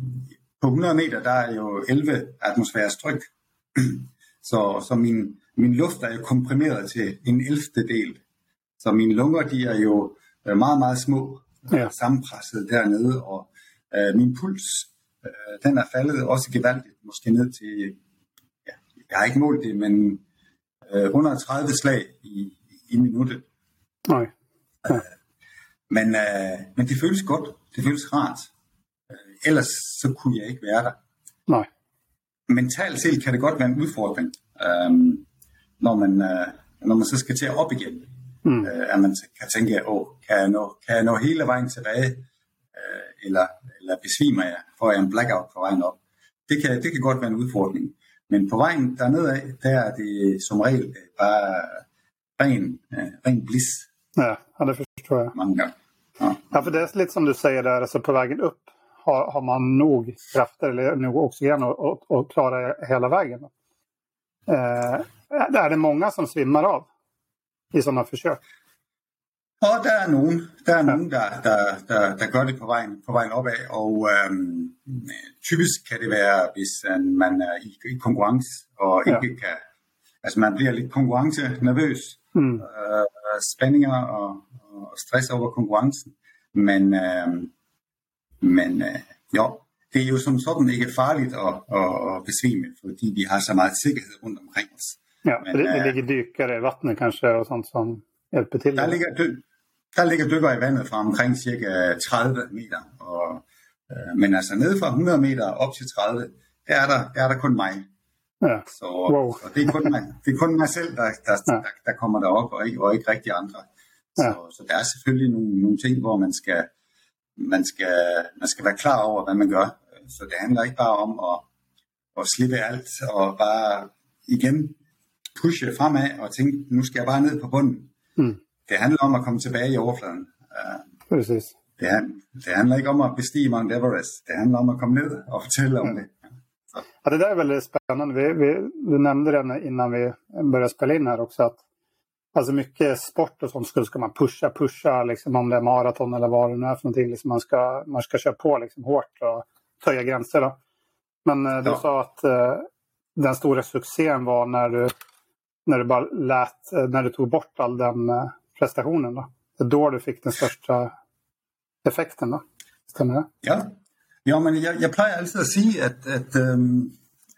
på 100 meter, der er jo 11 atmosfæres tryk. så, så min, min luft er jo komprimeret til en 11. del. Så mine lunger, de er jo øh, meget, meget små, ja. sammenpresset dernede, og øh, min puls, øh, den er faldet også gevaldigt, måske ned til, ja, jeg har ikke målt det, men øh, under 30 slag i, i minuttet. Nej. Ja. Øh, men, øh, men det føles godt, det føles rart. Øh, ellers så kunne jeg ikke være der. Nej. Mentalt set kan det godt være en udfordring, øh, når, man, øh, når man så skal til at op igen. Mm. Øh, at man kan tænke, åh, kan jeg nå, kan jeg nå hele vejen tilbage, øh, eller, eller besvimer jeg, får jeg en blackout på vejen op. Det kan, det kan godt være en udfordring. Men på vejen dernede af, der er det som regel øh, bare ren, øh, ren bliss. Ja, ja, det förstår jag. Mange gange. Ja. ja, för det är lite som du säger där, alltså på vägen upp har, har man nog krafter eller nog oxygen och, och, och klara hela vägen. Eh, är det många som svimmar av i sådana försök? Og der er nogen, der, er nogen der, der, der, der gør det på vejen, på vejen opad, og øhm, typisk kan det være, hvis øh, man er i, i konkurrence, og ja. ikke kan, altså man bliver lidt konkurrencenervøs, mm. øh, spændinger og, og stress over konkurrencen, men, øh, men øh, jo, det er jo som sådan ikke farligt at, at, at besvime, fordi vi har så meget sikkerhed rundt omkring os. Ja, men, det, det ligger dykare i vattnet kanske och sånt som hjälper till? Der ligger, der ligger dykker i vandet fra omkring cirka 30 meter. Og, øh, men altså nede fra 100 meter op til 30, der er der, der, er der kun mig. Ja. Så, wow. så det, er kun mig, det er kun mig selv, der, der, ja. der, der kommer derop, og ikke, og ikke rigtig andre. Så, ja. så der er selvfølgelig nogle, nogle ting, hvor man skal, man, skal, man skal være klar over, hvad man gør. Så det handler ikke bare om at, at slippe alt, og bare igen pushe fremad og tænke, nu skal jeg bare ned på bunden. Mm. Det handler om at komme tilbage i overfladen. Uh, Precis. Det, det handler ikke om at bestige Mount Everest. Det handler om at komme ned og fortælle om mm. det. Ja, det där är väldigt spännande. Vi, vi, du nämnde det innan vi började spela in här också. Att, alltså mycket sport och sånt skulle ska man pusha, pusha liksom om det är maraton eller vad det nu är för någonting. Liksom man, ska, man ska köra på liksom hårt och töja gränser. Då. Men eh, du ja. sa att eh, den stora succén var när du, när du bara lät, eh, när du tog bort all den eh, prestationen. Då. Det är då du fick den största effekten. Då. Stämmer det? Ja, ja men jeg, jeg plejer altid at sige, at, at, øhm,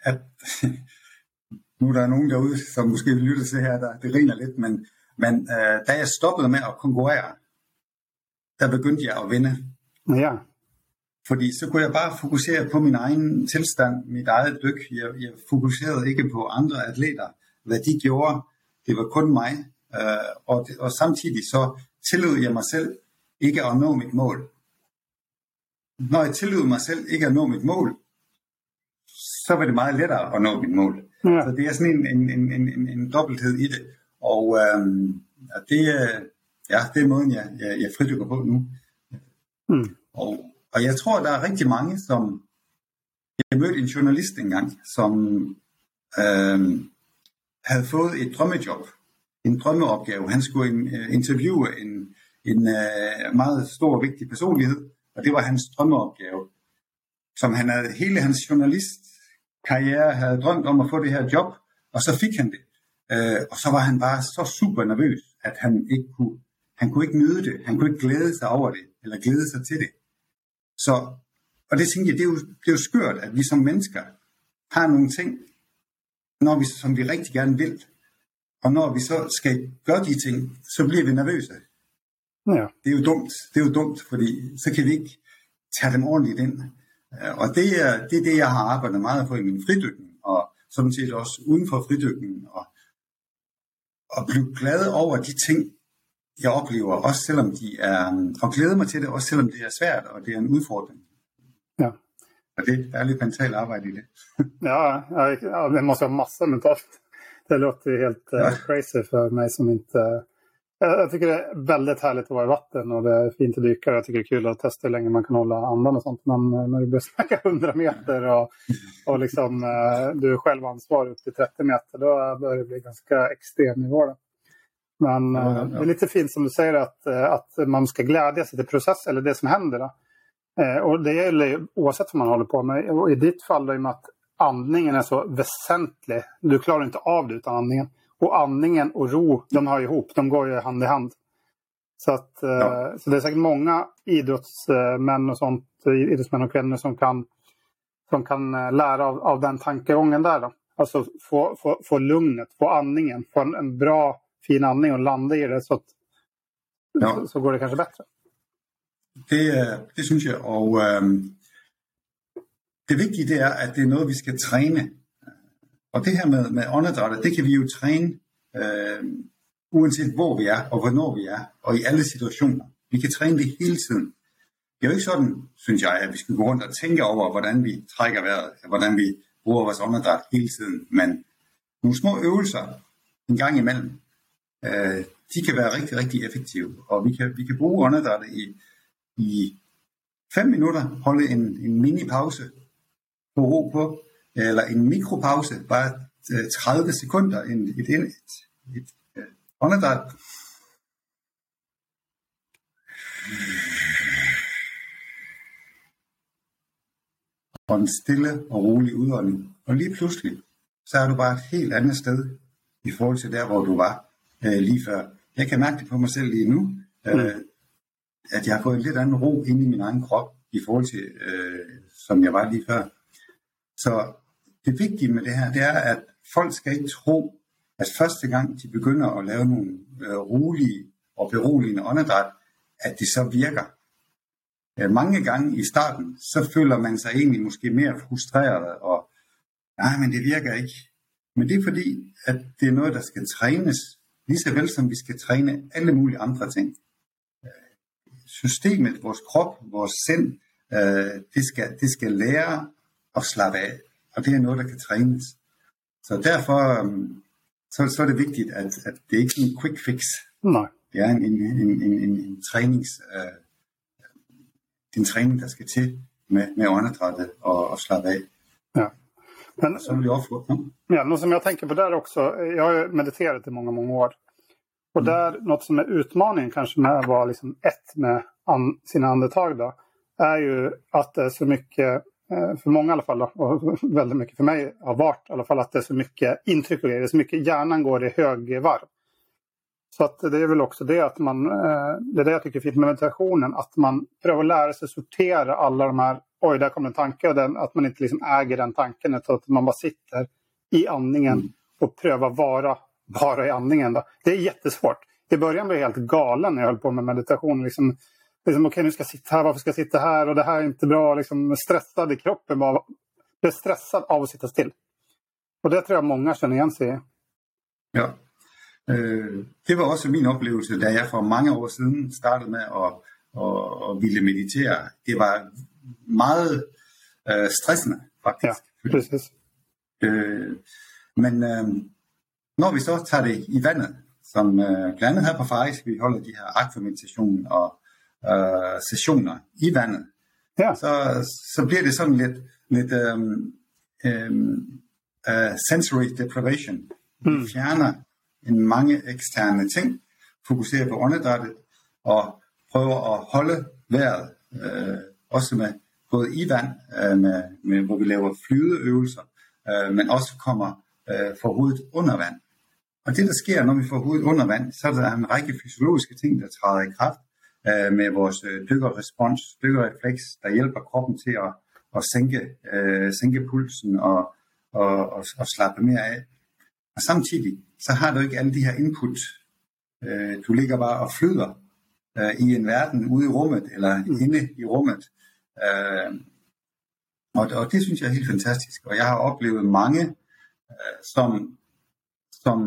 at nu er der nogen derude, som måske vil lytte til her, der det griner lidt, men, men øh, da jeg stoppede med at konkurrere, der begyndte jeg at vinde. Ja. Fordi så kunne jeg bare fokusere på min egen tilstand, mit eget dyk. Jeg, jeg fokuserede ikke på andre atleter, hvad de gjorde. Det var kun mig. Øh, og, og samtidig så tillod jeg mig selv ikke at nå mit mål. Når jeg tillod mig selv ikke at nå mit mål, så var det meget lettere at nå mit mål. Ja. Så det er sådan en, en, en, en, en dobbelthed i det. Og øhm, det, ja, det er måden, jeg, jeg, jeg fridykker på nu. Mm. Og, og jeg tror, der er rigtig mange, som... Jeg mødte en journalist engang, som øhm, havde fået et drømmejob en drømmeopgave. Han skulle øh, interviewe en, en uh, meget stor og vigtig personlighed, og det var hans drømmeopgave. Som han havde, hele hans journalistkarriere havde drømt om at få det her job, og så fik han det. Uh, og så var han bare så super nervøs, at han ikke kunne, han kunne ikke nyde det. Han kunne ikke glæde sig over det, eller glæde sig til det. Så, og det tænkte jeg, det er, jo, det er jo skørt, at vi som mennesker har nogle ting, når vi, som vi rigtig gerne vil, og når vi så skal gøre de ting, så bliver vi nervøse. Ja. Det er jo dumt. Det er jo dumt, fordi så kan vi ikke tage dem ordentligt ind. Øh, og det er, det er det, jeg har arbejdet meget for i min fridykning, og sådan set også uden for fridykningen, og, og blive glad over de ting, jeg oplever, også selvom de er, og glæde mig til det, også selvom det er svært, og det er en udfordring. Ja. Og det, der er lidt mentalt arbejde i det. ja, ja, det måste ha massor mentalt det låter helt uh, crazy för mig som inte Jag tycker det är väldigt härligt att vara i vatten och det är fint att dyka. Jag tycker det är kul att testa hur länge man kan hålla andan och sånt. Men när du börjar snacka 100 meter och, och liksom, du är själv ansvarig upp till 30 meter, då börjar det bli ganska extrem nivå. Då. Men ja, ja. det är lite fint som du säger att, att man ska glädja sig till process eller det som händer. Då. Och det gäller oavsett vad man håller på med. Och I ditt fall, då, i och med att andningen är så väsentlig. Du klarar inte av det utan andningen. Och andningen och ro, de hör ihop. De går ju hand i hand. Så, att, ja. så det är säkert många idrottsmän och sånt, idrottsmän och kvinnor som kan, som kan lära av, av den tankegången där. Då. Alltså få, få, få lugnet, få andningen, få en, en bra fin andning och landa i det så, att, ja. så, så, går det kanske bättre. Det, det synes jeg, og øhm, det vigtige det er, at det er noget, vi skal træne. Og det her med, med åndedrættet, det kan vi jo træne, øh, uanset hvor vi er, og hvornår vi er, og i alle situationer. Vi kan træne det hele tiden. Det er jo ikke sådan, synes jeg, at vi skal gå rundt og tænke over, hvordan vi trækker vejret, hvordan vi bruger vores åndedræt hele tiden. Men nogle små øvelser en gang imellem, øh, de kan være rigtig, rigtig effektive. Og vi kan, vi kan bruge åndedrættet i, i 5 minutter, holde en, en mini-pause, ro på, eller en mikropause, bare 30 øh, sekunder, en, et, et, et, et øh, åndedræt. Og en stille og rolig udånding. Og lige pludselig, så er du bare et helt andet sted i forhold til der, hvor du var øh, lige før. Jeg kan mærke det på mig selv lige nu, øh, mm. at jeg har fået en lidt anden ro inde i min egen krop i forhold til, øh, som jeg var lige før. Så det vigtige med det her, det er, at folk skal ikke tro, at første gang de begynder at lave nogle øh, rolige og beroligende åndedræt, at det så virker. Øh, mange gange i starten, så føler man sig egentlig måske mere frustreret, og nej, men det virker ikke. Men det er fordi, at det er noget, der skal trænes, lige så vel som vi skal træne alle mulige andre ting. Øh, systemet, vores krop, vores sind, øh, det, skal, det skal lære at slappe af. Og det er noget, der kan trænes. Så derfor øhm, så, så er det vigtigt, at, at det ikke er en quick fix. Nej. Det er en, en, en, en, en, en trænings, øh, er en træning, der skal til med, med åndedrættet og, og slappe af. Ja. Men, så vill jag få. Ja, något som jag tänker på där också, jag har mediterat i många, många år. Och mm. där, något som är utmaningen kanske med att vara liksom ett med an, sina andetag då, är ju att det är så mycket för många i alla fall, och väldigt mycket för mig har varit i alla fall att det är så mycket intryck och grejer. Det är så mycket, hjärnan går i högvarv. Så att det är väl också det att man, eh, det är det jag tycker är fint med meditationen, att man prövar lära sig sortera alla de här, oj där kom en tanke, och den, att man inte liksom äger den tanken utan att man bara sitter i andningen mm. och prövar vara bara i andningen. Då. Det är jättesvårt. I början blev jag helt galen när jag höll på med meditation. Liksom, liksom, okej okay, nu ska jag sitta här, varför ska jag sitta här och det här är inte bra. Liksom, stressad i kroppen. Bara, blir stressad av att sitta still. Och det tror jag många känner igen sig i. Ja. Øh, det var også min oplevelse, da jeg for mange år siden startede med at, at, at ville meditere. Det var meget øh, stressende, faktisk. Ja, præcis. Øh, men øh, når vi så tager det i vandet, som øh, blandt andet her på Faris, vi holder de her akvameditation og øh, sessioner i vandet, ja. så, så bliver det sådan lidt, lidt um, um, uh, sensory deprivation. Mm. Vi fjerner en mange eksterne ting, fokuserer på åndedrættet og prøver at holde vejret, øh, også med både i vand, øh, med, med, hvor vi laver flydeøvelser, øh, men også kommer øh, for hovedet under vand. Og det, der sker, når vi får hovedet under vand, så er der en række fysiologiske ting, der træder i kraft, øh, med vores øh, dykkerrespons, dykkerrefleks, der hjælper kroppen til at, at sænke, øh, sænke pulsen og, og, og, og slappe mere af. Og samtidig, så har du ikke alle de her input. Øh, du ligger bare og flyder øh, i en verden ude i rummet, eller mm. inde i rummet. Øh, og, og det synes jeg er helt fantastisk. Og jeg har oplevet mange, øh, som, som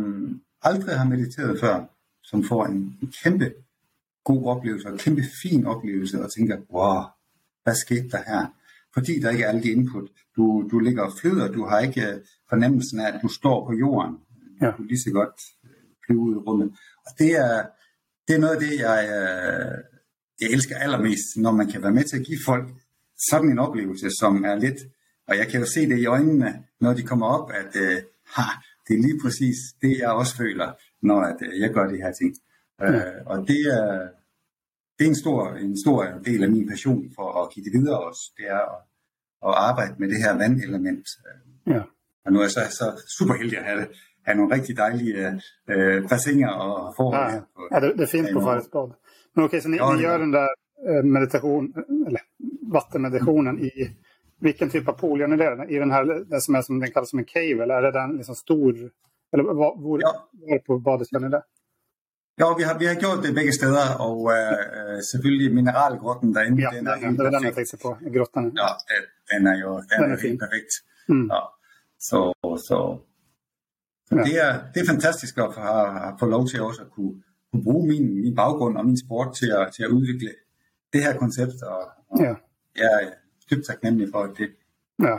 aldrig har mediteret før, som får en, en kæmpe god oplevelse, og en kæmpe fin oplevelse, og tænker, wow, hvad skete der her? Fordi der ikke er alle de input. Du, du ligger og flyder, du har ikke øh, fornemmelsen af, at du står på jorden. Ja. Du lige så godt øh, flyve ud i rummet. Og det er, det er noget af det, jeg, øh, jeg elsker allermest, når man kan være med til at give folk sådan en oplevelse, som er lidt, og jeg kan jo se det i øjnene, når de kommer op, at øh, ha, det er lige præcis det, jeg også føler, når at, øh, jeg gør de her ting. Mm. Øh, og det er, det er en stor, en stor del af min passion for at give det videre også. Det er at, at arbejde med det her vandelement. Ja. Og nu er jeg så, så super heldig at have, have nogle rigtig dejlige øh, bassiner og forhold. Ja, ja det, det finns på Färjestad. Men okej, okay, så ni, ja, ni gör den där eh, meditation, eller vattenmeditationen i vilken typ av pool gör ni det? I den här, det som är som den kallas som en cave, eller är det den liksom stor, eller var, var, ja. var på badet gör ni det? Ja, vi har, vi har gjort det begge steder, og øh, selvfølgelig mineralgrotten derinde. Ja, den er, den, det var den, jeg tænkte på, grotten. Ja, den, den er jo den, den er, er helt perfekt. Mm. Ja. Så, så, så ja. det, er, det er fantastisk at have, få lov til også at kunne, kunne bruge min, min baggrund og min sport til at, til at udvikle det her koncept, og, og ja. jeg er dybt taknemmelig for, at det Ja,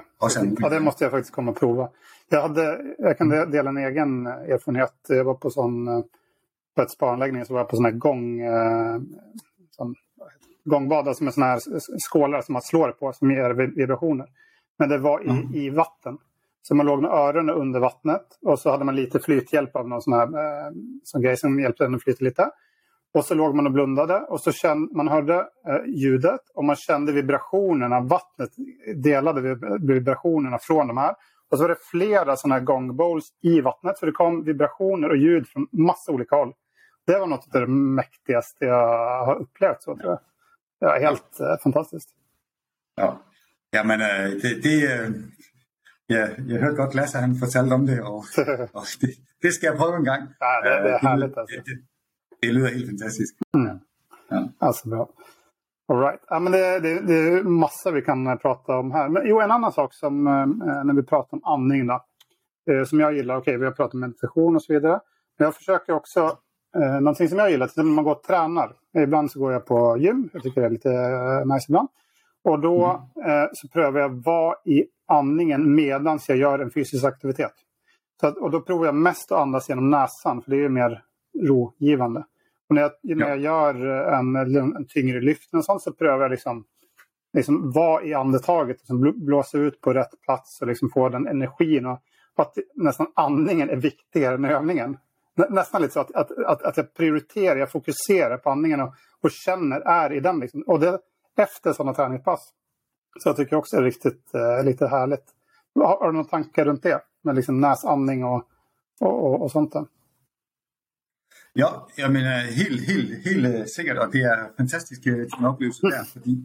ja, det måste jag faktiskt komma och prova. Jag, hade, jag kan dela en egen erfarenhet. Jag var på sån på ett spaanläggning så var jag på sån här gång, eh, sån, gångbad, alltså med såna här skålar som man slår på som ger vibrationer. Men det var i, mm. i vatten. Så man låg med öronen under vattnet och så hade man lite flythjälp av någon sån här eh, sån grej som hjälpte en att flyta lite. Och så låg man och blundade och så kände, man hörde eh, ljudet och man kände vibrationerna. Vattnet delade vibrationerna från de här. Och så var det flera sådana här gångbowls i vattnet. Så det kom vibrationer och ljud från massa olika håll det var något av det mäktigaste jag har upplevt. Så, tror jag. Det var helt eh, fantastiskt. Ja, ja men eh, det, det ja, jeg hørte godt Lasse, han fortalte om det, og, og det, det skal jeg prøve en gang. Ja, det, det er härligt alltså. Det, det, det lyder helt fantastisk. Mm. Ja. Alltså bra. All right. ja, men det, det, det är massor vi kan eh, prata om här. Men, jo, en annan sak som när vi pratar om andning då, som jag gillar, okej okay, vi har pratat om meditation och så vidare. Men jag försöker också Eh, någonting som jag gillar, till när man går och tränar. Ibland så går jag på gym, jag tycker det är lite eh, nice ibland. Och då mm. eh, så prövar jag vara i andningen medan jag gör en fysisk aktivitet. Så att, och då provar jag mest att andas genom näsan, för det är mer rogivande. Och när jag, ja. när jag gör en, en tyngre lyft och sånt, så prövar jag liksom, liksom vara i andetaget, liksom blåsa ut på rätt plats och liksom få den energin. Och att nästan andningen är viktigare än övningen nästan lite så att, att, att, att jag prioriterar, jag fokuserar på andningen och, och känner, är i den. Liksom. Och det efter sådana träningspass. Så jag tycker också det är riktigt eh, lite härligt. Har, har, du några tankar runt det? Med liksom näsandning och, och, och, och sånt där? Ja, jeg mener helt, helt, helt sikkert, og det er fantastiske øh, oplevelser der, fordi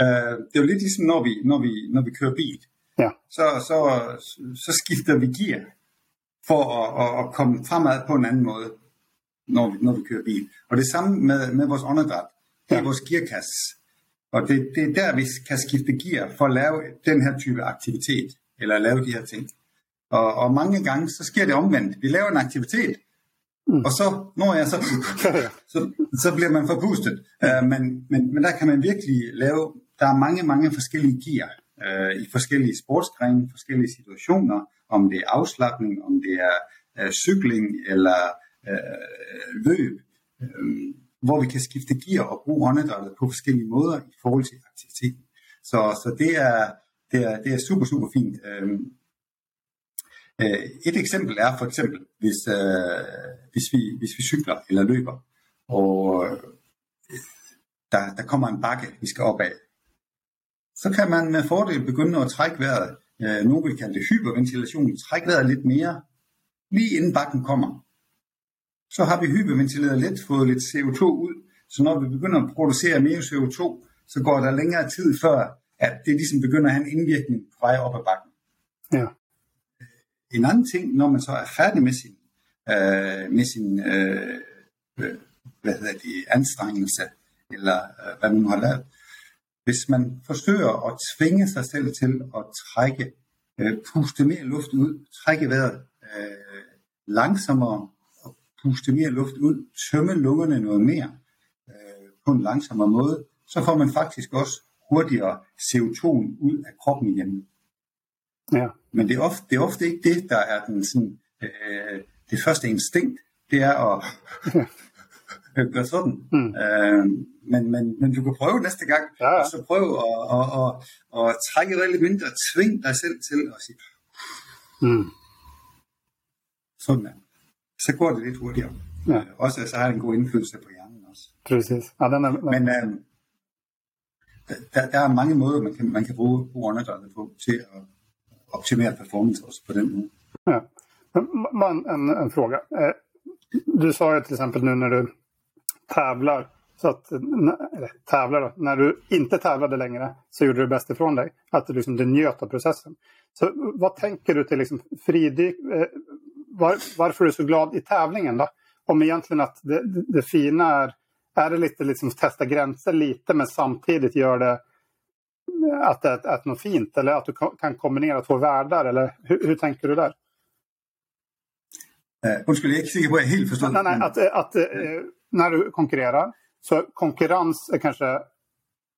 øh, det er jo lidt ligesom, når vi, når vi, når vi kører bil, ja. så, så, så skifter vi gear for at, at, komme fremad på en anden måde, når vi, når vi kører bil. Og det samme med, med vores åndedræt. Det er ja. vores gearkasse. Og det, det er der, vi kan skifte gear for at lave den her type aktivitet, eller lave de her ting. Og, og mange gange, så sker det omvendt. Vi laver en aktivitet, mm. og så, når jeg så, så, så bliver man forpustet. Uh, men, men, men der kan man virkelig lave, der er mange, mange forskellige gear uh, i forskellige sportsgrene, forskellige situationer, om det er afslappning, om det er øh, cykling eller øh, løb, øh, hvor vi kan skifte gear og bruge åndedrættet på forskellige måder i forhold til aktiviteten. Så, så det, er, det, er, det er super, super fint. Øhm, øh, et eksempel er for eksempel, hvis, øh, hvis, vi, hvis vi cykler eller løber, og øh, der, der kommer en bakke, vi skal op af, så kan man med fordel begynde at trække vejret øh, nogen vil kalde det hyperventilation, træk vejret lidt mere, lige inden bakken kommer. Så har vi hyperventileret lidt, fået lidt CO2 ud, så når vi begynder at producere mere CO2, så går der længere tid før, at det ligesom begynder at have en indvirkning på vej op ad bakken. Ja. En anden ting, når man så er færdig med sin, øh, med sin øh, øh, hvad hedder det, anstrengelse, eller øh, hvad man nu har lavet, hvis man forsøger at tvinge sig selv til at trække, øh, puste mere luft ud, trække vejret øh, langsommere og puste mere luft ud, tømme lungerne noget mere øh, på en langsommere måde, så får man faktisk også hurtigere CO2 ud af kroppen igen. Ja. Men det er, ofte, det er ofte ikke det, der er den sådan, øh, det første instinkt. Det er at øh, gør sådan. Mm. Øh, men, men, men du kan prøve næste gang, Ja, og så prøv at, at, at, at, at trække lidt mindre, tving dig selv til at sige, Mm. sådan der. Så går det lidt hurtigere. Ja. Øh, Også så har det en god indflydelse på hjernen også. Precis. Ja, den är, den, Men øh, der, der er mange måder, man kan, man kan bruge, bruge åndedrættet på til at optimere performance også på den måde. ja. Men, men en, en fråga. Eh, Du sa ju till exempel nu när du tävlar, så att, eller tävlar då, när du inte tävlade längre så gjorde du bäst ifrån dig. Att du, liksom, du njöt av processen. Så vad tänker du till liksom, fridyk? Eh, var, varför är du så glad i tävlingen då? Om egentligen att det, det, fina är, är det lite liksom testa gränser lite men samtidigt gör det att det är, något fint eller att du kan kombinera två världar eller hur, hur tänker du där? Uh, undskyld, jeg er ikke sikker på, at jeg helt forstod. Nej, nej, att, att eh, när du konkurrerar, så konkurrens är kanske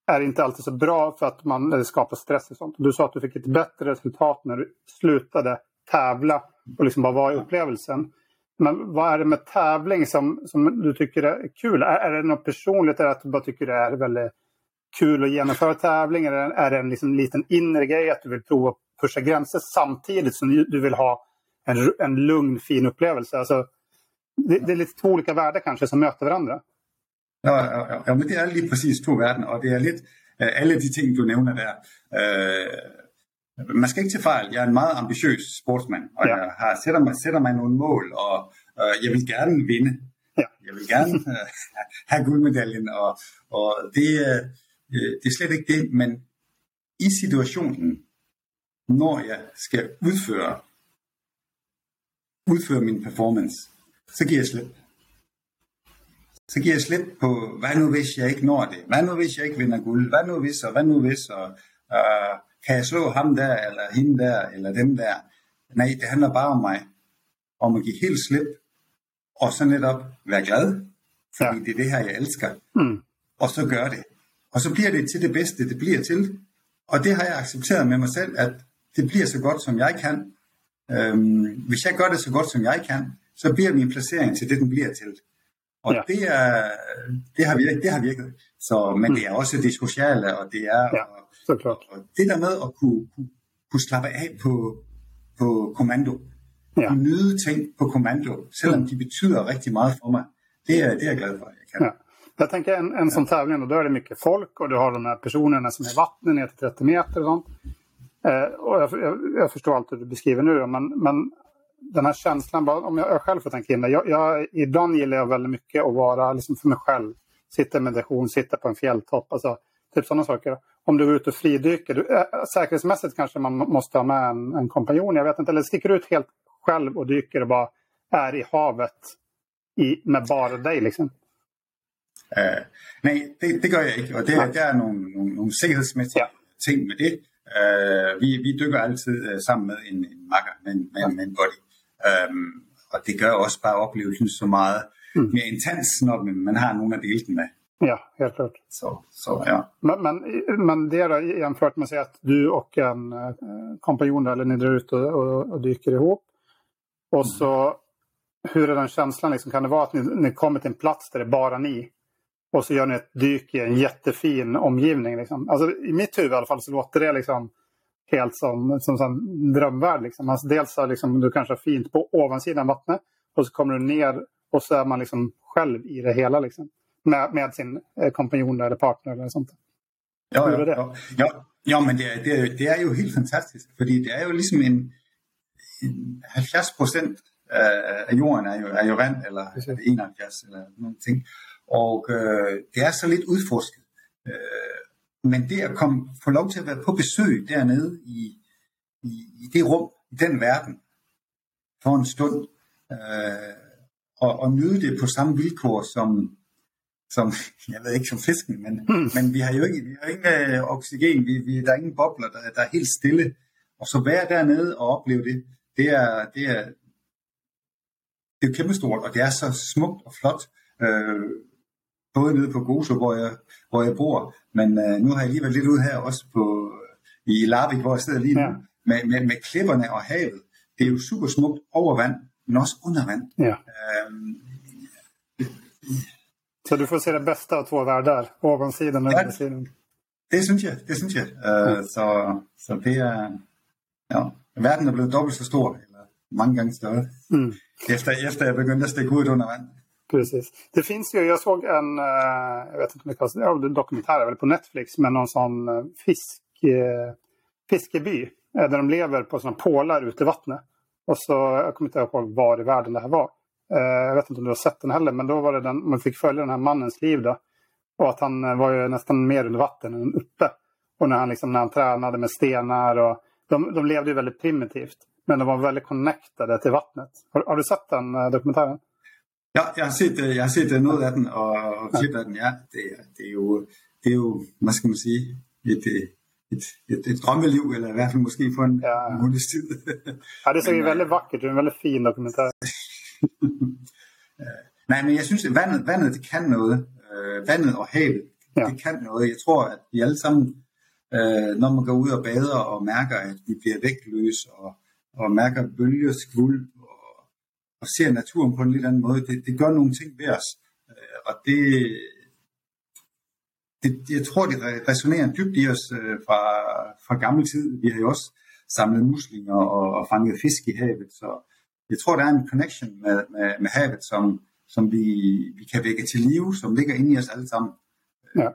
är inte alltid så bra för att man skapar stress och sånt. Du sa att du fick ett bättre resultat när du slutade tävla och liksom bara vara i upplevelsen. Men vad är det med tävling som, som du tycker är kul? Är, är det något personligt? Är det att du bara tycker det är väldigt kul att genomföra tävling? Eller är det en liksom liten inre grej att du vill prova att pusha gränser samtidigt som du du vill ha en, en lugn, fin upplevelse? Alltså, det, det är lite två olika världar kanske som möter varandra. Ja, ja, ja, ja, men det er lige præcis to verdener, og det er lidt øh, alle de ting, du nævner der. Øh, man skal ikke til fejl. Jeg er en meget ambitiøs sportsmand, og Ja. jeg har, sætter, mig, sætter mig nogle mål, og øh, jeg vil gerne vinde. Ja. Jeg vil gerne øh, have guldmedaljen, og, og det, øh, det er slet ikke det, men i situationen, når jeg skal udføre, udføre min performance, så giver jeg slip så giver jeg slip på, hvad nu hvis jeg ikke når det? Hvad nu hvis jeg ikke vinder guld? Hvad nu hvis, og hvad nu hvis, og øh, kan jeg slå ham der, eller hende der, eller dem der? Nej, det handler bare om mig. Om at give helt slip, og så netop være glad, fordi Ja. det er det her, jeg elsker. Mm. Og så gør det. Og så bliver det til det bedste, det bliver til. Og det har jeg accepteret med mig selv, at det bliver så godt, som jeg kan. Øhm, hvis jeg gør det så godt, som jeg kan, så bliver min placering til det, den bliver til. Og Ja. det, er, det, har virket, det har virket. Så, men det er også det sociale, og det er Ja. og, Såklart. og det der med at kunne, kunne, kunne slappe af på, på kommando. Ja. Kunne nyde ting på kommando, selvom de betyder rigtig meget for mig. Det er, det er jeg glad for, at jeg kan. Ja. Jag tänker en, en sån tävling, och då är det mycket folk och du har de här personerna som är i vattnet ner till 30 meter och sånt. Eh, och jag, jag, jag förstår allt det du beskriver nu, men, men den här känslan, om jag, jag själv får tänka in det. Jag, jag, ibland gillar jag väldigt mycket att vara liksom för mig själv. Sitta i meditation, sitta på en fjälltopp. Alltså, typ sådana saker. Om du går ut och fridyker, du, eh, säkerhetsmässigt kanske man måste ha med en, en kompanjon. Jag vet inte, eller sticker du ut helt själv och dyker og bara är i havet i, med bara dig liksom. Uh, nej, det, det gør jeg ikke, og det, Nej. der er nogle, nogle, nogle sikkerhedsmæssige Ja. ting med det. Uh, vi, vi dykker altid uh, sammen med en, en makker, med, en- med, med en body. Um, og det gør også bare oplevelsen så meget Mm. mere intens, når man, har nogen at dele den med. Ja, helt klart. Så, så ja. Men, men, men det då jämfört med att du och en eh, kompanjon eller ni drar ut och, och, dyker ihop. Och så hur är den känslan? Liksom, kan det vara att ni, ni kommer till en plats där det är bara ni? Och så gör ni ett dyk i en jättefin omgivning. Liksom. Alltså, I mitt huvud i alla fall så låter det liksom helt som, som en drömvärld. Liksom. Alltså, dels så liksom, du kanske har fint på ovansidan vattnet och så kommer du ner och så är man liksom själv i det hela. Liksom. Med, med sin eh, kompanjon eller partner eller sånt. Jo, det? jo. jo, jo men det er, det, er, det er jo helt fantastisk, fordi det er jo ligesom en, en 70 procent af af jorden er jo, er jo vand, eller Præcis. 71 eller nogle ting. Og øh, det er så lidt udforsket. Øh, men det at komme, få lov til at være på besøg dernede i, i, i det rum, i den verden, for en stund, øh, og, og nyde det på samme vilkår som, som jeg ved ikke som fisken, men, mm. men vi har jo ikke, vi har ingen øh, oxygen, vi, vi, der er ingen bobler, der, der er helt stille. Og så være dernede og opleve det, det er, det er, det er kæmpestort, og det er så smukt og flot. Øh, både nede på Gozo, hvor jeg, hvor jeg bor, men øh, nu har jeg lige været lidt ude her også på, i Larvik, hvor jeg sidder lige nu, Ja. med, med, med klipperne og havet. Det er jo super smukt over vand, men også under vand. Ja. Øhm, Så du får se det bästa av två världar, ovansidan och Ja. undersidan. Det synes jeg, det synes jeg. Øh, så, så det er, ja, verden er blevet dobbelt så stor, eller mange gange større, Mm. efter, efter jeg begyndte at stikke hovedet under vand. Precis. Det finns ju, jag såg en, eh, jag vet inte om det kallas, ja, det är en dokumentär är väl på Netflix, med någon sån eh, fisk, eh, fiskeby. Eh, där de lever på sådana pålar ute i vattnet. Och så, jag kommer inte ihåg var i världen det här var. Eh, Jag vet inte om du har sett den heller, men då var det den, man fick följa den här mannens liv då. Och att han var ju nästan mer under vatten än uppe. Och när han, liksom, när han tränade med stenar och de, de levde ju väldigt primitivt. Men de var väldigt connectade till vattnet. Har, har du sett den dokumentären? Ja, jeg har set, øh, jeg har set øh, noget af den, og, og klip af den, ja. Det, er- det, er jo, det er jo, hvad skal man sige, et, øh, et, et, et drømmeliv, eller i hvert fald måske for en Ja. måneds tid. Ja, det ser väldigt vackert ut. Det är en väldigt fin dokumentär. Nej, men jeg synes, at vandet, vandet det kan noget. Øh, vandet og havet, Ja. det kan noget. Jeg tror, at vi alle sammen, øh, når man går ud og bader og mærker, at vi bliver vægtløse, og, og mærker bølger, skvuld, og, ser naturen på en lidt anden måde, det, det gør nogle ting ved os. Øh, og det, det, jeg tror, det re- resonerer dybt i os øh, fra, fra gammel tid. Vi har jo også samlet muslinger og, og fanget fisk i havet, så jeg tror, der er en connection med, med, med havet, som, som vi, vi kan vække til live, som ligger inde i os alle sammen. Ja.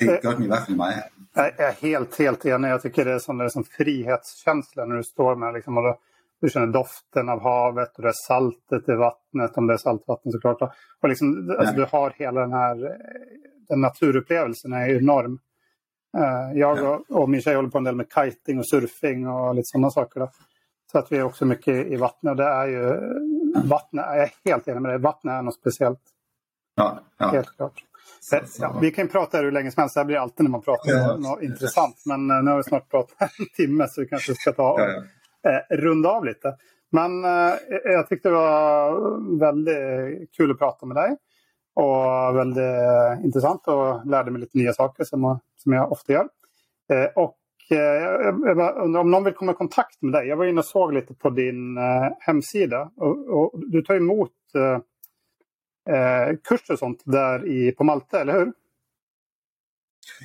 Det gør den i hvert fald mig. Jag är helt, helt enig. Jag tycker det är sån, det är sån frihetskänsla när du står med liksom, och du känner doften av havet och det är saltet i vattnet, om det är saltvatten såklart. Och liksom, alltså, Ja. du har hela den här eh, den naturupplevelsen är ju enorm. Eh, Jag Ja. och, och min tjej håller på en del med kiting och surfing och lite sådana saker. Då. Så att vi är också mycket i vattnet och det är ju, vattnet, jag är helt enig med dig, vattnet är något speciellt. Ja, ja. Helt klart. Så- Eh, Ja, vi kan prata hur länge som helst. Det här blir alltid när man pratar Ja. något, intressant. Men eh, nu har vi snart pratat en timme så vi kanske ska ta och eh, runda av lite. Men eh, jag tyckte det var väldigt kul att prata med dig. Och väldigt intressant och lärde mig lite nya saker som, som jag ofta gör. Eh, och eh, jag, undrar om någon vill komma i kontakt med dig. Jag var inne och såg lite på din eh, hemsida. Och, och du tar emot eh, eh kurser och sånt där i, på Malta, eller hur?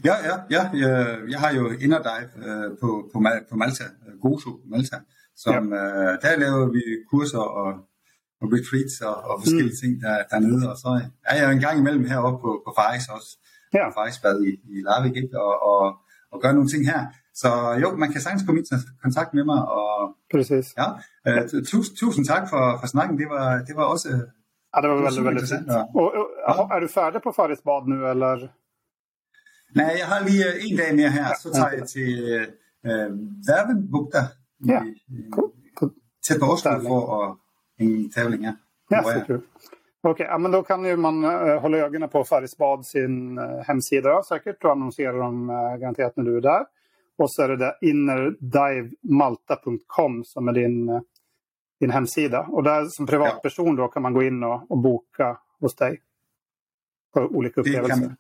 Ja, ja, ja. Jeg, jeg har jo Inner Dive øh, på, på, på Malta, øh, Gozo Malta, som øh, der laver vi kurser og, og retreats og, og forskellige mm. ting der, dernede. Og så er jeg en gang imellem heroppe på, på Faris også, Ja. på Farisbad i, i Larvik, ikke? Og, og, og gøre nogle ting her. Så jo, man kan sagtens komme i kontakt med mig, og Precis. ja, øh, tusind, tusind tak for, for snakken. Det var, det var også Ja, det var väldigt, väldigt fint. ja. Och, och, Ja. Är du färdig på Farisbad nu eller? Nej, jeg har lige øh, en dag mere her, så tager jeg til øh, Værvenbugter Ja. På, på, tæt på Oslo Tävling. for at, en tävling ja, Hvor så jeg- kul. Okej, ja, men då kan ju man eh, hålla ögonen på Farisbad sin eh, hemsida då, säkert och annonsera dem eh, garanterat när du är där. Och så är det där innerdivemalta.com som är din, eh, din hemsida. Och där som privatperson då kan man gå in och, och boka hos dig. På olika upplevelser.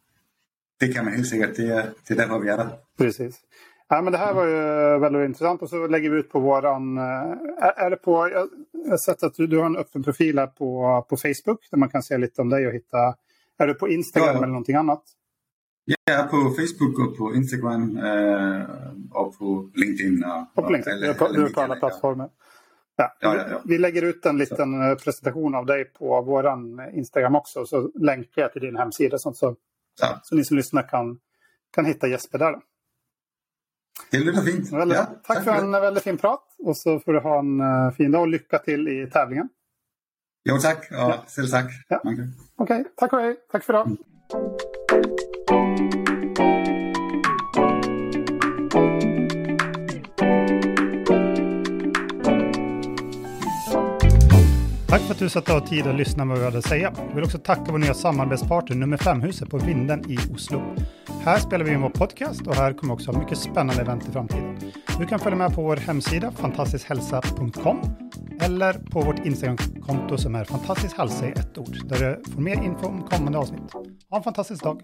Det kan man helt sikkert. Det er, det er derfor, vi er der. Precis. Ja, men det här var ju väldigt intressant och så lägger vi ut på våran... eh, Är, är det på, jag har sett att du, du har en öppen profil här på, på Facebook där man kan se lite om dig och hitta... Är du på Instagram Ja, ja. eller någonting annat? Er på Facebook og på Instagram øh, og på LinkedIn. Och på LinkedIn? Du är på, du är på alla plattformar? Ja. Ja, ja, ja. Vi lägger ut en liten eh, presentation av dig på våran eh, Instagram också. Så länkar jag till din hemsida så, så, Ja, så ni som lyssnar kan, kan hitta Jesper där. Då. det lyder fint. Väldigt, ja, tack för det. en väldigt fin prat och så får du ha en eh, fin dag och lycka till i tävlingen. Jo. Og Ja. selv tak. Ja. Okej, tack och hej. Tack för idag. Tack för att du satte av tid att lyssna på vad vi hade att säga. Jag vill också tacka vår nya samarbetspartner nummer 5-huset på Vinden i Oslo. Här spelar vi in vår podcast och här kommer också ha mycket spännande event i framtiden. Du kan följa med på vår hemsida fantastiskhälsa.com eller på vårt Instagramkonto som är fantastisk hälsa i ett ord där du får mer info om kommande avsnitt. Ha en fantastisk dag!